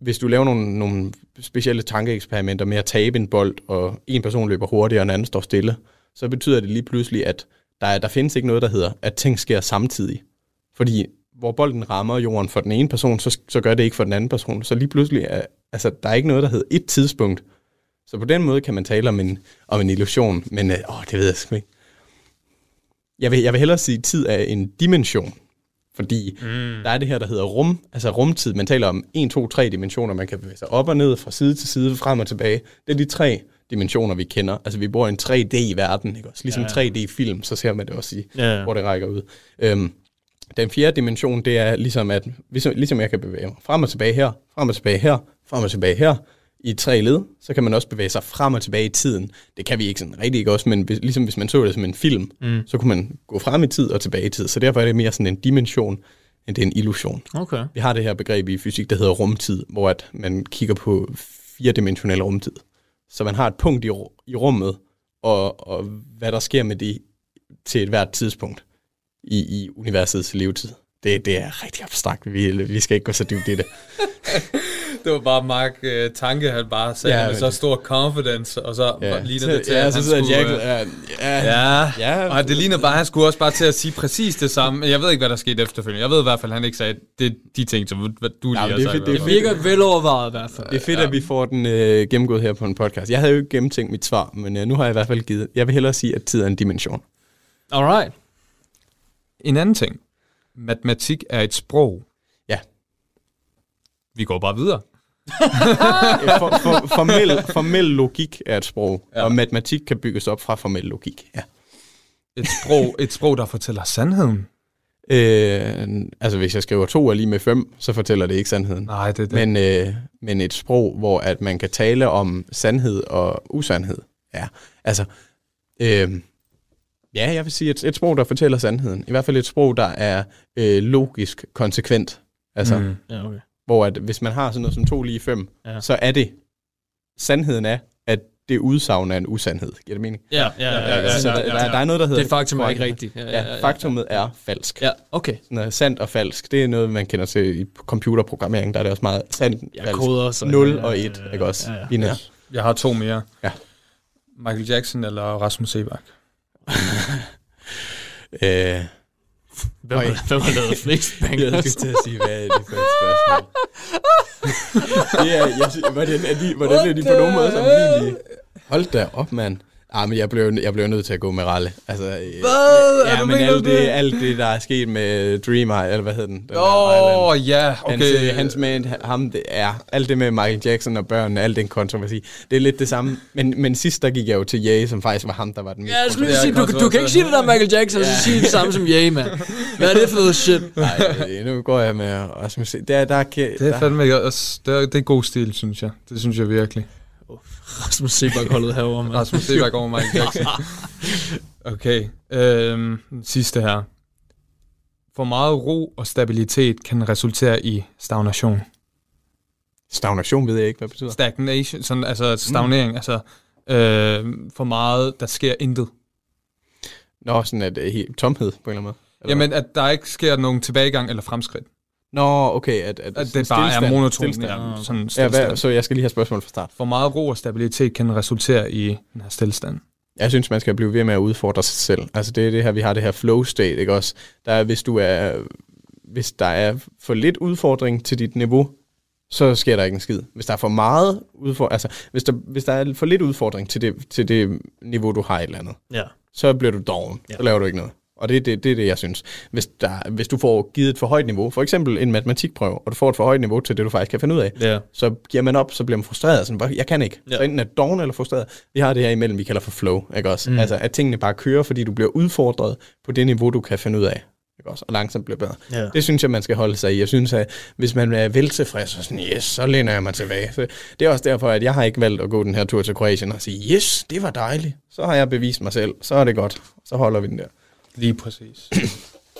hvis du laver nogle, nogle specielle tankeeksperimenter med at tabe en bold, og en person løber hurtigere, og en anden står stille, så betyder det lige pludselig, at der, der findes ikke noget, der hedder, at ting sker samtidig. Fordi hvor bolden rammer jorden for den ene person, så, så gør det ikke for den anden person. Så lige pludselig, er, altså, der er ikke noget, der hedder et tidspunkt, så på den måde kan man tale om en, om en illusion, men øh, åh, det ved jeg sgu ikke. Jeg vil, jeg vil hellere sige, at tid er en dimension, fordi mm. der er det her, der hedder rum, altså rumtid. Man taler om 1, 2, 3 dimensioner, man kan bevæge sig op og ned, fra side til side, frem og tilbage. Det er de tre dimensioner, vi kender. Altså, vi bor i en 3D-verden, ikke også? Ligesom ja, ja. 3D-film, så ser man det også i, ja, ja. hvor det rækker ud. Øhm, den fjerde dimension, det er ligesom, at ligesom, ligesom jeg kan bevæge mig frem og tilbage her, frem og tilbage her, frem og tilbage her, i tre led, så kan man også bevæge sig frem og tilbage i tiden. Det kan vi ikke sådan rigtig ikke også, men ligesom hvis man så det som en film, mm. så kunne man gå frem i tid og tilbage i tid. Så derfor er det mere sådan en dimension, end det er en illusion. Okay. Vi har det her begreb i fysik, der hedder rumtid, hvor at man kigger på firedimensionel rumtid. Så man har et punkt i, i rummet, og, og hvad der sker med det til et hvert tidspunkt i, i universets levetid. Det, det er rigtig abstrakt. Vi, vi skal ikke gå så dybt i det. det var bare Mark uh, Tanke, han bare sagde ja, med så stor confidence, og så ja. ligner det til, ja, at han så skulle... Jack, ja, ja, ja, og det ligner bare, at han skulle også bare til at sige præcis det samme. Jeg ved ikke, hvad der skete efterfølgende. Jeg ved i hvert fald, at han ikke sagde det, de ting, som du lige ja, har det, sagt. Det, det virker velovervejet i hvert fald. Det er fedt, ja. at vi får den uh, gennemgået her på en podcast. Jeg havde jo ikke gennemtænkt mit svar, men uh, nu har jeg i hvert fald givet. Jeg vil hellere sige, at tid er en dimension. Alright. En anden ting. Matematik er et sprog. Ja. Vi går bare videre. for, for, formel, formel logik er et sprog, ja. og matematik kan bygges op fra formel logik. Ja. Et sprog, et sprog, der fortæller sandheden? Øh, altså, hvis jeg skriver to er lige med fem, så fortæller det ikke sandheden. Nej, det er det. Men, øh, men et sprog, hvor at man kan tale om sandhed og usandhed. Ja, altså... Øh, ja, jeg vil sige et, et sprog, der fortæller sandheden. I hvert fald et sprog, der er øh, logisk konsekvent. Altså, mm. Ja, okay. hvor at, hvis man har sådan noget som to lige fem, ja. så er det... Sandheden er, at det udsagn er en usandhed. Giver det mening? Ja, ja, ja. ja, ja, så der, der, der er noget, der hedder... Det faktum er ikke rigtigt. Ja, ja, ja, ja, faktummet er falsk. Ja, okay. Sådan sandt og falsk, det er noget, man kender til i computerprogrammering. Der er det også meget sandt, Ja, falsk. koder, så- 0 ja, ja, og ja, 1, ja, ikke også? ja, ja. Jeg har to mere. Ja. Michael Jackson eller Rasmus Sebak? Øh, Hvem, har- hvem har lavet flest jeg bangers? skulle til at sige, hvad er det for et spørgsmål? det er, jeg, hvordan er de, hvordan er de på nogen måde sammenlignelige? Hold da op, mand. Ah, men jeg blev, jeg blev nødt til at gå med Ralle. Altså, Hvad? Er Ja, du men alt det? det, alt det, der er sket med Dream Eye, eller hvad hed den? der Åh, oh, ja, Hans, okay. øh, hans man, ham, det er alt det med Michael Jackson og børnene, alt den kontroversi. Det er lidt det samme. Men, men sidst, der gik jeg jo til Ye, som faktisk var ham, der var den mest Ja, jeg skulle lige Det er sige, du, du kan ikke sige det der Michael Jackson, og så sige det samme som Ye, mand. Hvad er det for noget shit? Nej, øh, nu går jeg med Rasmus. Der, der, kan, Det er der, fandme også, det er, det er god stil, synes jeg. Det synes jeg virkelig. Rasmus Sebak holdet herovre, mand. Rasmus Sebak over Michael Jackson. Okay, øhm, sidste her. For meget ro og stabilitet kan resultere i stagnation. Stagnation ved jeg ikke, hvad det betyder. Stagnation, sådan, altså stagnering, mm. altså øh, for meget, der sker intet. Nå, sådan at uh, helt tomhed på en eller anden måde. Eller Jamen, at der ikke sker nogen tilbagegang eller fremskridt. Nå, okay. At, at, At det bare er monoton. Ja, sådan Ja, hvad, så jeg skal lige have spørgsmål fra start. For meget ro og stabilitet kan resultere i den her stillstand. Jeg synes, man skal blive ved med at udfordre sig selv. Altså det er det her, vi har det her flow state, ikke også? Der er, hvis du er, hvis der er for lidt udfordring til dit niveau, så sker der ikke en skid. Hvis der er for meget udfordring, altså hvis der, hvis der er for lidt udfordring til det, til det niveau, du har et eller andet, Ja. så bliver du doven. Ja. Så laver du ikke noget. Og det er det, det, er det jeg synes. Hvis, der, hvis du får givet et for højt niveau, for eksempel en matematikprøve, og du får et for højt niveau til det, du faktisk kan finde ud af, Ja. så giver man op, så bliver man frustreret. Sådan, jeg kan ikke. Ja. Så enten er doven eller frustreret. Vi har det her imellem, vi kalder for flow. Ikke også? Mm. Altså, at tingene bare kører, fordi du bliver udfordret på det niveau, du kan finde ud af. Ikke også? Og langsomt bliver bedre. Ja. Det synes jeg, man skal holde sig i. Jeg synes, at hvis man er veltilfreds, så sådan, yes, så læner jeg mig tilbage. Så det er også derfor, at jeg har ikke valgt at gå den her tur til Kroatien og sige, yes, det var dejligt. Så har jeg bevist mig selv. Så er det godt. Så holder vi den der. Lige præcis.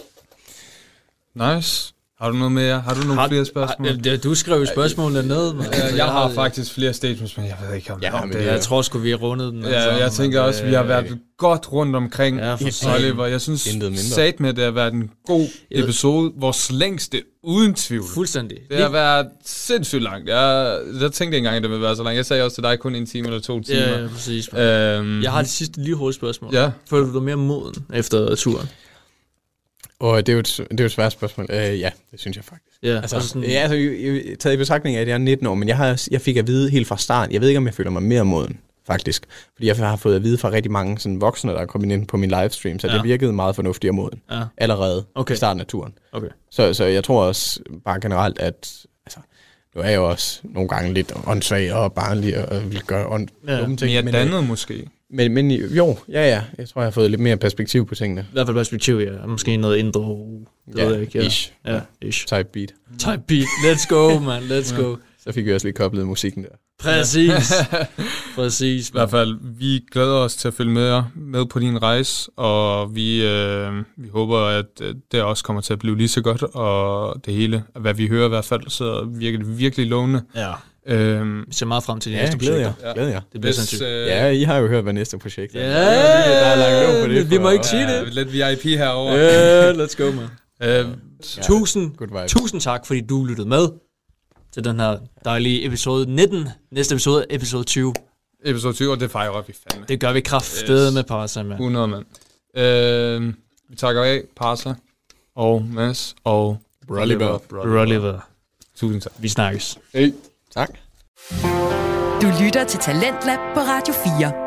nice. Har du noget mere? Har du nogle Har- flere spørgsmål? Det- du skrev jo spørgsmålene ned, mand. Ja, jeg har faktisk flere statements, men jeg ved ikke om, Ja, om men det er... Jeg tror sgu, vi har rundet den. Ja, jeg tænker også, at vi har været godt rundt omkring Ja. Oliver. Jeg synes sat med, at det har været en god Jeg- episode. Vores længste, uden tvivl. Fuldstændig. Det har været sindssygt langt. Jeg, jeg tænkte ikke engang, at det ville være så langt. Jeg sagde også til dig kun en time eller to timer. Ja, ja, præcis. Øhm, Jeg har det sidste lige hurtigt spørgsmål. Ja. Føler du dig mere moden efter turen? Og det er jo et, det er jo et svært spørgsmål. Uh, ja, det synes jeg faktisk. Ja, Altså, og sådan, ja, altså jo, taget i betragtning af, at jeg er 19 år, men jeg, har, jeg fik at vide helt fra start, jeg ved ikke, om jeg føler mig mere moden, faktisk. Fordi jeg har fået at vide fra rigtig mange sådan, voksne, der er kommet ind på min livestream, så Ja. det virkede meget fornuftigt og moden. Ja. Allerede Okay. i starten af turen. Okay. Så, så jeg tror også bare generelt, at altså, nu er jeg jo også nogle gange lidt åndssvag og barnlig og vil gøre ånd, Ja. dumme ting. mere øh, dannet måske. Men, men jo, ja, ja. Jeg tror, jeg har fået lidt mere perspektiv på tingene. I hvert fald perspektiv, ja. Måske noget indre. Det Ja, ved jeg ikke. Ja. ish. Ja, ish. Type beat. Type beat. Let's go, man. Let's go. Så fik vi også lige koblet musikken der. Præcis. Præcis. I hvert fald, vi glæder os til at følge med, med på din rejse, og vi, øh, vi håber, at øh, det også kommer til at blive lige så godt, og det hele, hvad vi hører i hvert fald, så virker det virkelig lovende. Ja. Øhm, Vi ser meget frem til de Ja, næste glæder jeg. projekter. Glæder jeg. Det bliver sindssygt. øh, Ja, I har jo hørt, hvad næste projekt er. Ja, der er låg på det. vi må ikke sige ja, det. lidt VIP herovre. Yeah, let's go, man. Øh, Tusind, Good vibe. tusind tak, fordi du lyttede med til den her dejlige episode 19. Næste episode episode 20. episode 20, og det fejrer vi fandme. Det gør vi kraftedeme Yes. med Parasa, mand. 100 mand. Øh, vi takker af, Parsa og Mads og Oliver. Oliver. Tusind tak. Vi snakkes. Hey. Tak. Du lytter til Talentlab på Radio 4.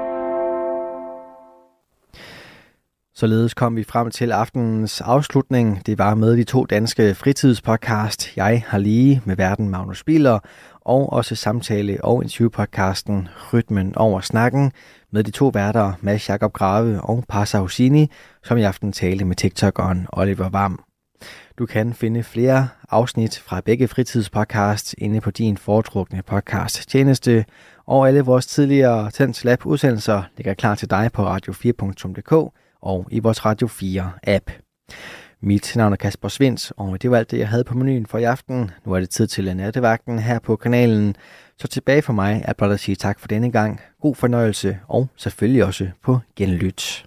Således kom vi frem til aftenens afslutning. Det var med de to danske fritidspodcast, Jeg har lige med verden Magnus Spiller, og også samtale- og interviewpodcasten Rytmen over snakken med de to værter, Mads Jakob Grave og Passa Husini, som i aften talte med TikTokeren Oliver Vam. Du kan finde flere afsnit fra begge fritidspodcasts inde på din foretrukne podcast tjeneste, og alle vores tidligere Tens Lab udsendelser ligger klar til dig på radio4.dk og i vores Radio 4 app. Mit navn er Kasper Svens, og det var alt det, jeg havde på menuen for i aften. Nu er det tid til nattevagten her på kanalen. Så tilbage for mig er blot at sige tak for denne gang. God fornøjelse, og selvfølgelig også på genlyt.